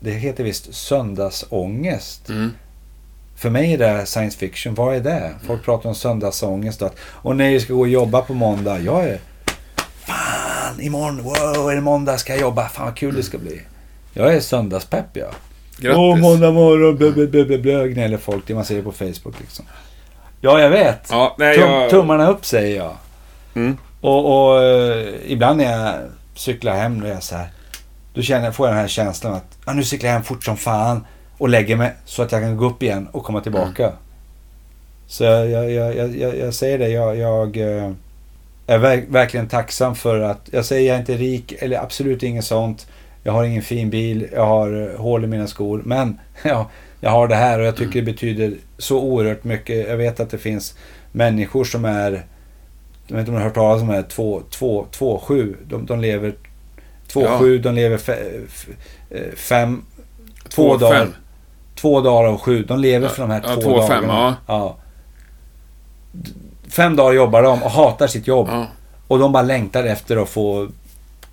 Det heter visst söndagsångest. Mm. För mig är det science fiction. Vad är det? Folk pratar om söndagsångest. Att, och när jag ska gå och jobba på måndag. Jag är... Fan, imorgon, wow, är det måndag ska jag jobba. Fan vad kul det ska bli. Jag är söndagspepp ja. Grattis. Åh, måndag morgon, blö, blö, blö, blö, blö, gnäller folk. Det man ser på Facebook liksom. Ja, jag vet. Ja, nej, Tum, jag... Tummarna upp säger jag. Mm. Och, och eh, ibland när jag cyklar hem, då är jag så här. Då känner, jag- får jag den här känslan att ah, nu cyklar jag hem fort som fan. Och lägger mig så att jag kan gå upp igen och komma tillbaka. Så jag, jag, jag, jag, jag, jag säger det, jag, jag eh, är verk, verkligen tacksam för att, jag säger jag är inte rik eller absolut inget sånt. Jag har ingen fin bil, jag har eh, hål i mina skor. Men ja, jag har det här och jag tycker det betyder så oerhört mycket. Jag vet att det finns människor som är, jag vet inte om du har hört talas om det här, 2-7. De, de lever 2-7, de lever fe- f- eh, fem, två Två, dagar. Två dagar och sju. De lever för de här Ja, två, två, fem, dagarna. Ja. D- Fem dagar jobbar de och hatar sitt jobb. Ja. Och de bara längtar efter att få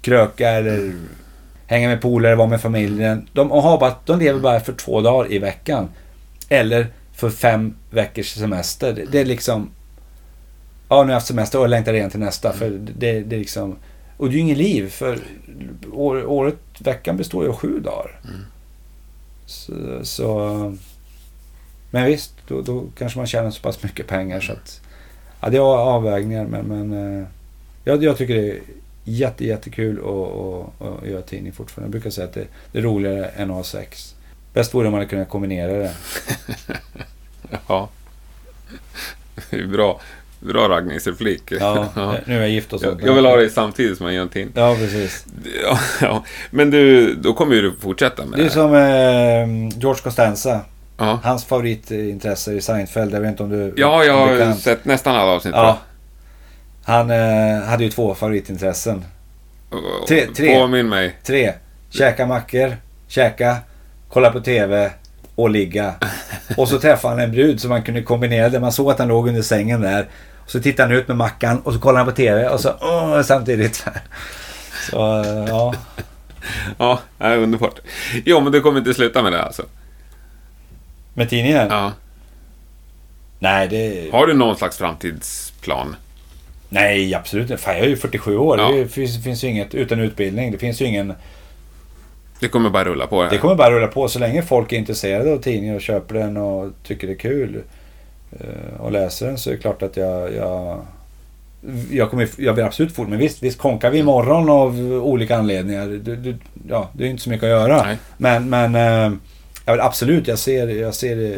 kröka eller hänga med polare, vara med familjen. De, har bara, de lever bara för två dagar i veckan. Eller för fem veckors semester. Det, det är liksom... Ja, nu har jag haft semester och jag längtar redan till nästa. För det, det är liksom... Och det är ju inget liv. För år, året, veckan består ju av sju dagar. Mm. Så, så... Men visst, då, då kanske man tjänar så pass mycket pengar så att... Ja, det är avvägningar men... men eh, jag, jag tycker det är jätte, jättekul att, göra tidning fortfarande. Jag brukar säga att det, det är roligare än att ha sex. Bäst vore om man hade kunnat kombinera det. Ja. Det är bra. Bra raggningsreplik. Ja, nu är jag gift och så. Jag, jag vill ha dig samtidigt som jag gör en tin. Ja, precis. Ja, ja. Men du, då kommer ju du fortsätta med Det är det. som eh, George Costanza. Ja, Hans favoritintresse i Seinfeld. Jag vet inte om du... ja jag har sett nästan alla avsnitt. Ja. Han eh, hade ju två favoritintressen. Tre- tre. Påminn mig. Tre. Käka mackor, käka, kolla på TV och ligga. Och så träffade han en brud som man kunde kombinera det. Man såg att han låg under sängen där. Och så tittade han ut med mackan och så kollade han på TV och så åh, samtidigt. Så eh, ja. Ja, det är underbart. Jo, men du kommer inte sluta med det alltså? Med tidningen? Ja. Nej, det... Har du någon slags framtidsplan? Nej, absolut inte. Fan, jag är ju 47 år. Ja. Det finns, finns ju inget utan utbildning. Det finns ju ingen... Det kommer bara rulla på det. Det kommer bara rulla på så länge folk är intresserade av tidningen och köper den och tycker det är kul. eh, Och läser den så är det klart att jag... Jag, jag, kommer, jag vill absolut fort. Men visst, visst konkar vi imorgon av olika anledningar. Du, du, ja, det är ju inte så mycket att göra. Nej. Men, men eh, jag vill absolut, jag ser, jag ser det...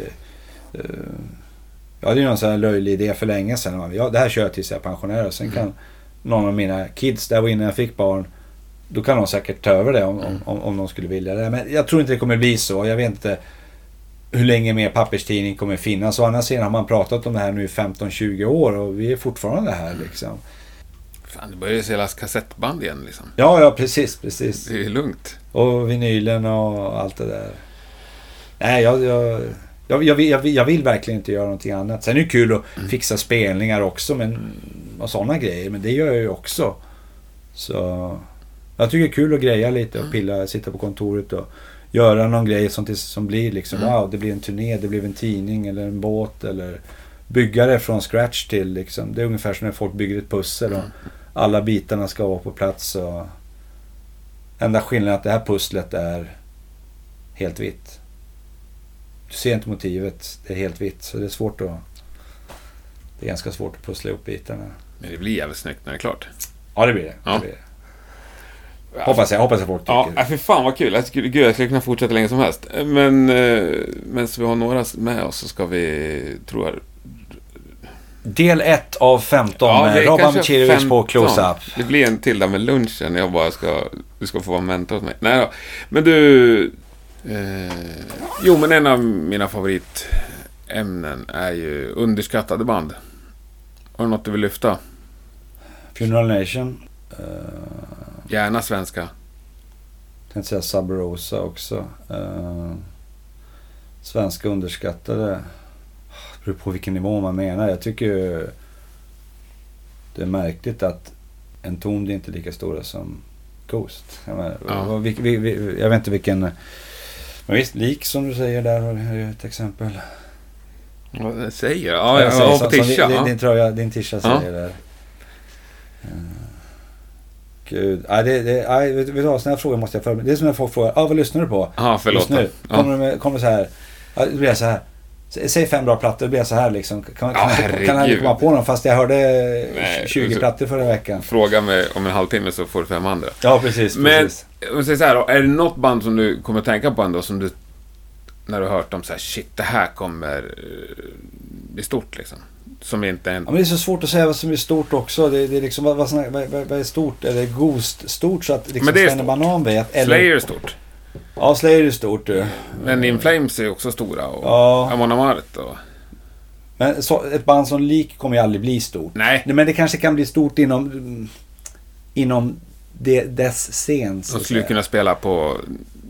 eh, Ja, det är någon sån här löjlig idé för länge sedan. Ja, det här kör jag tills jag är pensionär. Sen Mm. kan någon av mina kids, där var innan jag fick barn, då kan de säkert ta över det om, Mm. om, om de skulle vilja det. Men jag tror inte det kommer bli så. Jag vet inte hur länge mer papperstidning kommer finnas. Å andra sidan har man pratat om det här nu i 15-20 år och vi är fortfarande här liksom. Fan, det börjar ju säljas kassettband igen liksom. Ja, ja precis, precis. Det är lugnt. Och vinylen och allt det där. Nej, jag, jag, jag, jag, vill, jag, jag vill verkligen inte göra någonting annat. Sen är det kul att Mm. fixa spelningar också men, och sådana grejer. Men det gör jag ju också. Så jag tycker det är kul att greja lite Mm. och pilla, sitta på kontoret och göra någon grej som, som blir liksom Mm. wow, det blir en turné, det blir en tidning eller en båt eller bygga det från scratch till liksom. Det är ungefär som när folk bygger ett pussel och Mm. alla bitarna ska vara på plats. Och enda skillnaden är att det här pusslet är helt vitt. Du ser inte motivet, det är helt vitt. Så det är svårt att... Det är ganska svårt att pussla ihop bitarna. Men det blir jävligt snyggt när det är klart. Ja, det blir det. Ja. det, blir det. Hoppas, jag, hoppas att folk tycker. Ja, äh, för fan vad kul. Jag skulle, gud, jag skulle kunna fortsätta länge som helst. Men eh, medan vi har några med oss så ska vi, tror jag... Del 1 av 15 det med Robban Becirovic på 15. Close-Up. Det blir en till där med lunchen. Jag bara ska... Du ska få vara mentor åt mig. Nej. Men du... Eh, jo, men en av mina favoritämnen är ju underskattade band. Har du något du vill lyfta? Funeral Nation. Uh, Gärna svenska. tänkte säga Sub Rosa också. Uh, svenska underskattade. Det beror på vilken nivå man menar. Jag tycker ju det är märkligt att en ton är inte lika stora som Ghost. Jag, menar, Ja. jag vet inte vilken... Men visst, lik som du säger där har ju ett exempel. Vad jag säger Ja, jag säger har som- tischa. Din, ja. din, tröja, din tischa Ja. säger där. Eh, Gud. Nej, det, det, nej, vet, vet du vad? Sådana här frågor måste jag förbereda. Det är som när folk frågar, ah, vad lyssnar du på? Ja, förlåt. Nu. Ja. Kommer, med, kommer så här. Ja, det blir jag så här. Säg fem bra plattor, det blir jag så här liksom. Kan, Ja, kan, kan jag komma på någon fast jag hörde Nej, 20 så- plattor förra veckan. Fråga mig om en halvtimme så får du fem andra. Ja, precis. Men, precis. Om säger så här då, är det något band som du kommer att tänka på ändå som du, när du har hört dem så här, shit, det här kommer eh, bli stort liksom? Som inte är en... Ja, men det är så svårt att säga vad som är stort också. Det, det är liksom, vad, vad, vad, vad, är stort? Är det Ghost stort så att liksom Men det är Sven stort. Banan vet? Eller, Slayer är stort. Ja, Slayer är stort du. Men In Flames är också stora och Ja. Amon Amarth och... Men så, ett band som Lik kommer ju aldrig bli stort. Nej, men det kanske kan bli stort inom, inom det, dess scen. så de skulle kunna spela på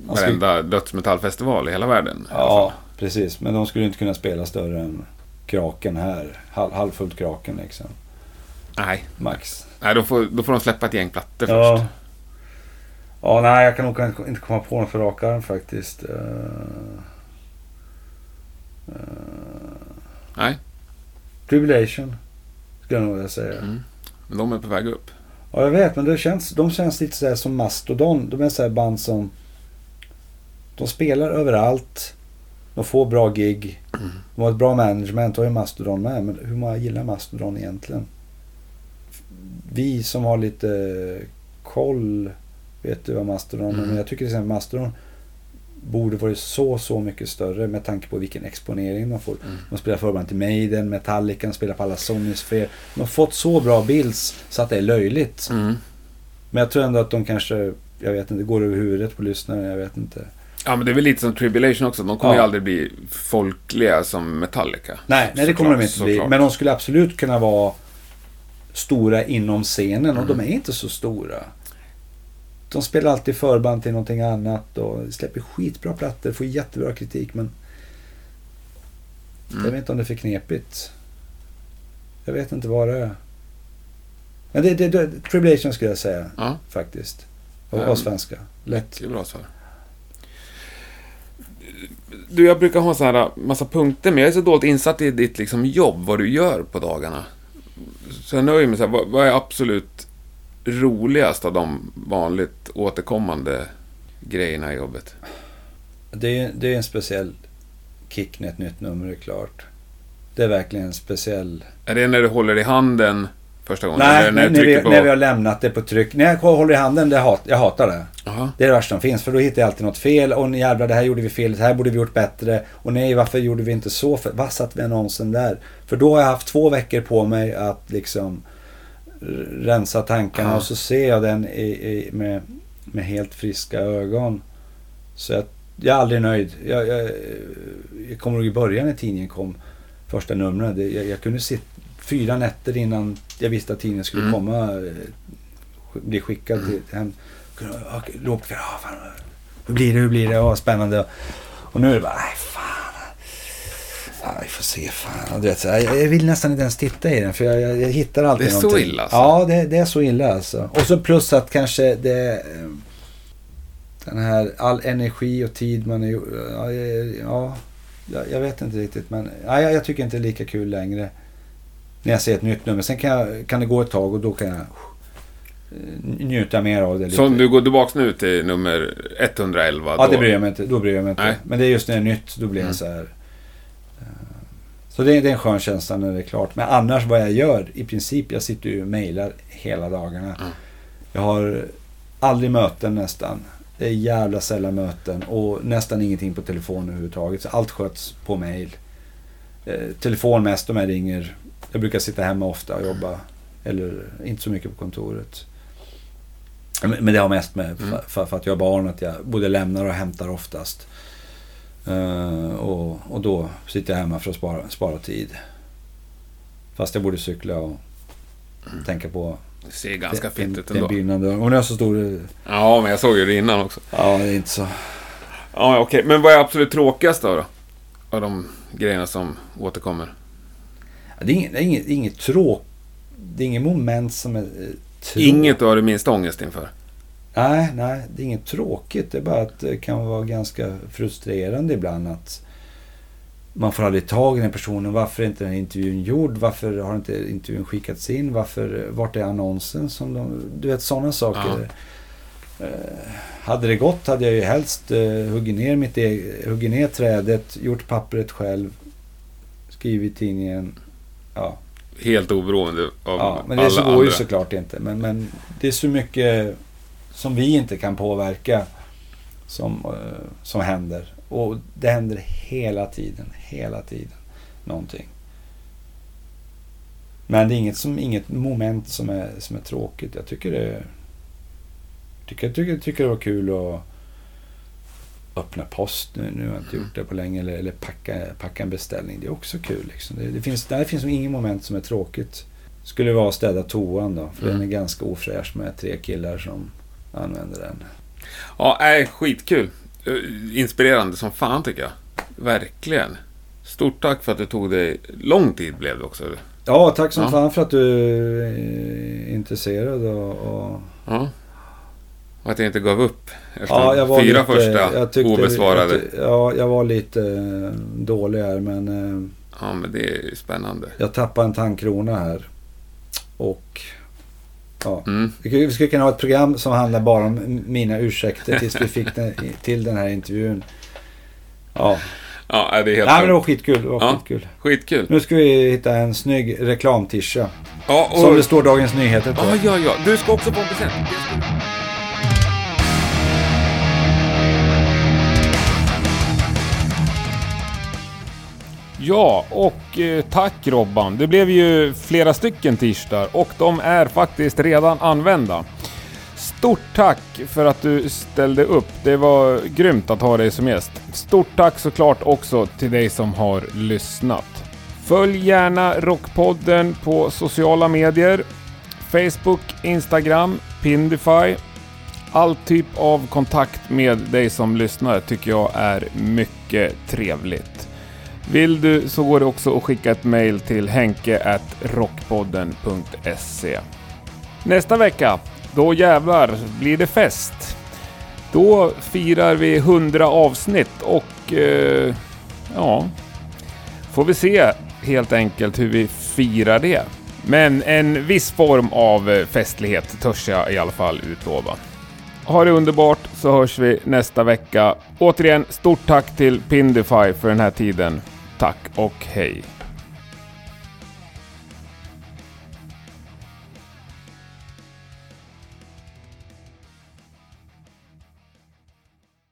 De skulle- varenda dödsmetallfestival i hela världen. i Ja, precis. Men de skulle inte kunna spela större än Kraken här. Halv, halvfullt Kraken liksom. Nej, Max. nej då, får, då får de släppa ett gäng plattor Ja. först. Ja, nej, jag kan nog inte komma på något för rak arm faktiskt. Uh, uh, Nej. Tribulation. Skulle jag nog vilja säga. Mm. Men de är på väg upp. Ja, jag vet. Men det känns, de känns lite sådär som Mastodon. De är sådär band som... De spelar överallt. De får bra gig. Mm. De har ett bra management. Och är Mastodon med. Men hur många gillar Mastodon egentligen? Vi som har lite koll vet du vad Mastodon är. Mm. Men jag tycker till exempel Mastodon borde varit så, så mycket större med tanke på vilken exponering de får. Mm. De spelar förband till Maiden, Metallica, de spelar på alla Sony-spel. De har fått så bra bilds så att det är löjligt. Mm. Men jag tror ändå att de kanske, jag vet inte, går över huvudet på lyssnaren, jag vet inte. Ja, men det är väl lite som Tribulation också. De kommer Ja. ju aldrig bli folkliga som Metallica. Nej, nej det kommer de inte bli. såklart. Men de skulle absolut kunna vara stora inom scenen och Mm. de är inte så stora. De spelar alltid förband till någonting annat och släpper skitbra plattor, får jättebra kritik men Mm. jag vet inte om det är för knepigt. Jag vet inte vad det är. Men det, det, det Tribulation skulle jag säga Ja, faktiskt. Och, och svenska. Lätt. det är bra svar. Du, jag brukar ha så här massa punkter, men jag är så dåligt insatt i ditt liksom, jobb, vad du gör på dagarna. Så jag nöjer mig så här, vad, vad är absolut roligast av de vanligt återkommande grejerna i jobbet? Det, är- det är en speciell kick när ett nytt nummer är klart. Det är verkligen en speciell... Är det när du håller i handen första gången? Nej, när, när, vi, på... när vi har lämnat det på tryck. När jag håller i handen, det hat, jag hatar det. Jaha. Det är det värsta som finns. För då hittar jag alltid något fel. Och jävlar, det här gjorde vi fel. Det här borde vi gjort bättre. Och nej, varför gjorde vi inte så? För, vad satt vi annonsen där? För då har jag haft två veckor på mig att liksom rensa tankarna. Ja. Och så ser jag den i, i, med, med helt friska ögon. Så jag, jag är aldrig nöjd. Jag, jag, jag kommer ihåg i början när tidningen kom. Första numret. Det- Jag, jag kunde sitta fyra nätter innan jag visste att tidningen skulle Mm. komma. eh, Bli skickad till hem. Låg fan, hur blir det? Hur blir det? Ja, spännande. Och nu är det bara, nej fan. Ja, vi får se. Fan. Du vet, så jag, jag vill nästan inte ens titta i den för jag, jag, jag hittar alltid Det är så någonting. illa, alltså? Ja, det, det är så illa alltså. Och så plus att kanske det... eh, Den här all energi och tid man är... Ja, ja jag, vet inte riktigt men ja, jag, tycker inte det är lika kul längre. När jag ser ett nytt nummer. Sen kan, jag, kan det gå ett tag och då kan jag eh, njuta mer av det. Lite. Så om du går tillbaka nu till nummer 111 Ja, då... det bryr jag mig inte. Då bryr jag mig inte. Nej. Men det är just när det är nytt, då blir Mm. jag så här. Så det är, det är en skön känsla när det är klart. Men annars vad jag gör, i princip, jag sitter ju och mejlar hela dagarna. Mm. Jag har aldrig möten nästan. Det är jävla sällan möten och nästan ingenting på telefon överhuvudtaget. Så allt sköts på mejl. Eh, telefon mest om jag ringer. Jag brukar sitta hemma ofta och jobba. Eller inte så mycket på kontoret. Men det har mest med Mm. för, för att jag har barn att jag både lämnar och hämtar oftast. Eh, och, och då sitter jag hemma för att spara, spara tid. Fast jag borde cykla och tänka på Det ser ganska fint ut ändå. begynnande. Och nu är så stor... Ja, men jag såg ju det innan också. Ja, det är inte så... Ja, okej. Men vad är absolut tråkigast då? då? Av de grejerna som återkommer? Det är inget, det är inget, det är inget tråk... Det är inget moment som är... eh, Trå... Inget du har det minsta ångest inför? Nej, nej, det är inget tråkigt. Det är bara att det kan vara ganska frustrerande ibland att man får aldrig tag i den personen. Varför är inte den intervjun gjord? Varför har inte intervjun skickats in? Varför, vart är annonsen? Som de, du vet sådana saker. Eh, hade det gått hade jag ju helst eh, huggit, ner mitt eget, huggit ner trädet, gjort pappret själv, skrivit tidningen. Ja, Helt oberoende av Ja, men alla det så går andra? ju såklart inte. Men, men det är så mycket som vi inte kan påverka som, eh, som händer. Och det händer hela tiden, hela tiden. Någonting. Men det är inget, som, inget moment som är, som är tråkigt. Jag tycker det tycker, tycker, tycker det var kul att öppna post. Nu, nu har jag inte gjort det på länge. Eller, eller packa, packa en beställning. Det är också kul. Liksom. Det, det finns, där finns inget moment som är tråkigt. Skulle vara att städa toan då. För Mm. den är ganska ofräsch med tre killar som använder den. Ja, nej, skitkul. Eh, Inspirerande som fan tycker jag. Verkligen. Stort tack för att det tog dig... Lång tid blev det också. Ja, tack som Ja. fan för att du är intresserad. Och, och... Ja. Och att jag inte gav upp efter Ja, jag var fyra lite, första jag tyckte, obesvarade. Jag, ty- ja, jag var lite eh, dålig här men... eh, Ja, men det är ju spännande. Jag tappade en tandkrona här. Och... Ja. Mm. Vi skulle- kunna ha ett program som handlar bara om mina ursäkter tills vi fick den, till den här intervjun. Ja, Ja, det är helt Nej, men det var skitkul. Det var Ja. skitkul. Skitkul. Nu ska vi hitta en snygg reklamtischa. Ja, och... Som det står Dagens Nyheter på. Ja, ja, ja. Du ska också få en present. Ja, och eh, tack Robban. Det blev ju flera stycken t-shirtar och de är faktiskt redan använda. Stort tack för att du ställde upp. Det var grymt att ha dig som gäst. Stort tack såklart också till dig som har lyssnat. Följ gärna Rockpodden på sociala medier. Facebook, Instagram, Pindify. All typ av kontakt med dig som lyssnar tycker jag är mycket trevligt. Vill du så går det också att skicka ett mail till henke@rockpodden.se. Nästa vecka, då jävlar blir det fest. Då firar vi 100 avsnitt och eh, ja, får vi se helt enkelt hur vi firar det. Men en viss form av eh, festlighet törs jag i alla fall utlova. Ha det underbart så hörs vi nästa vecka. Återigen, stort tack till Pindify för den här tiden. Tack och hej!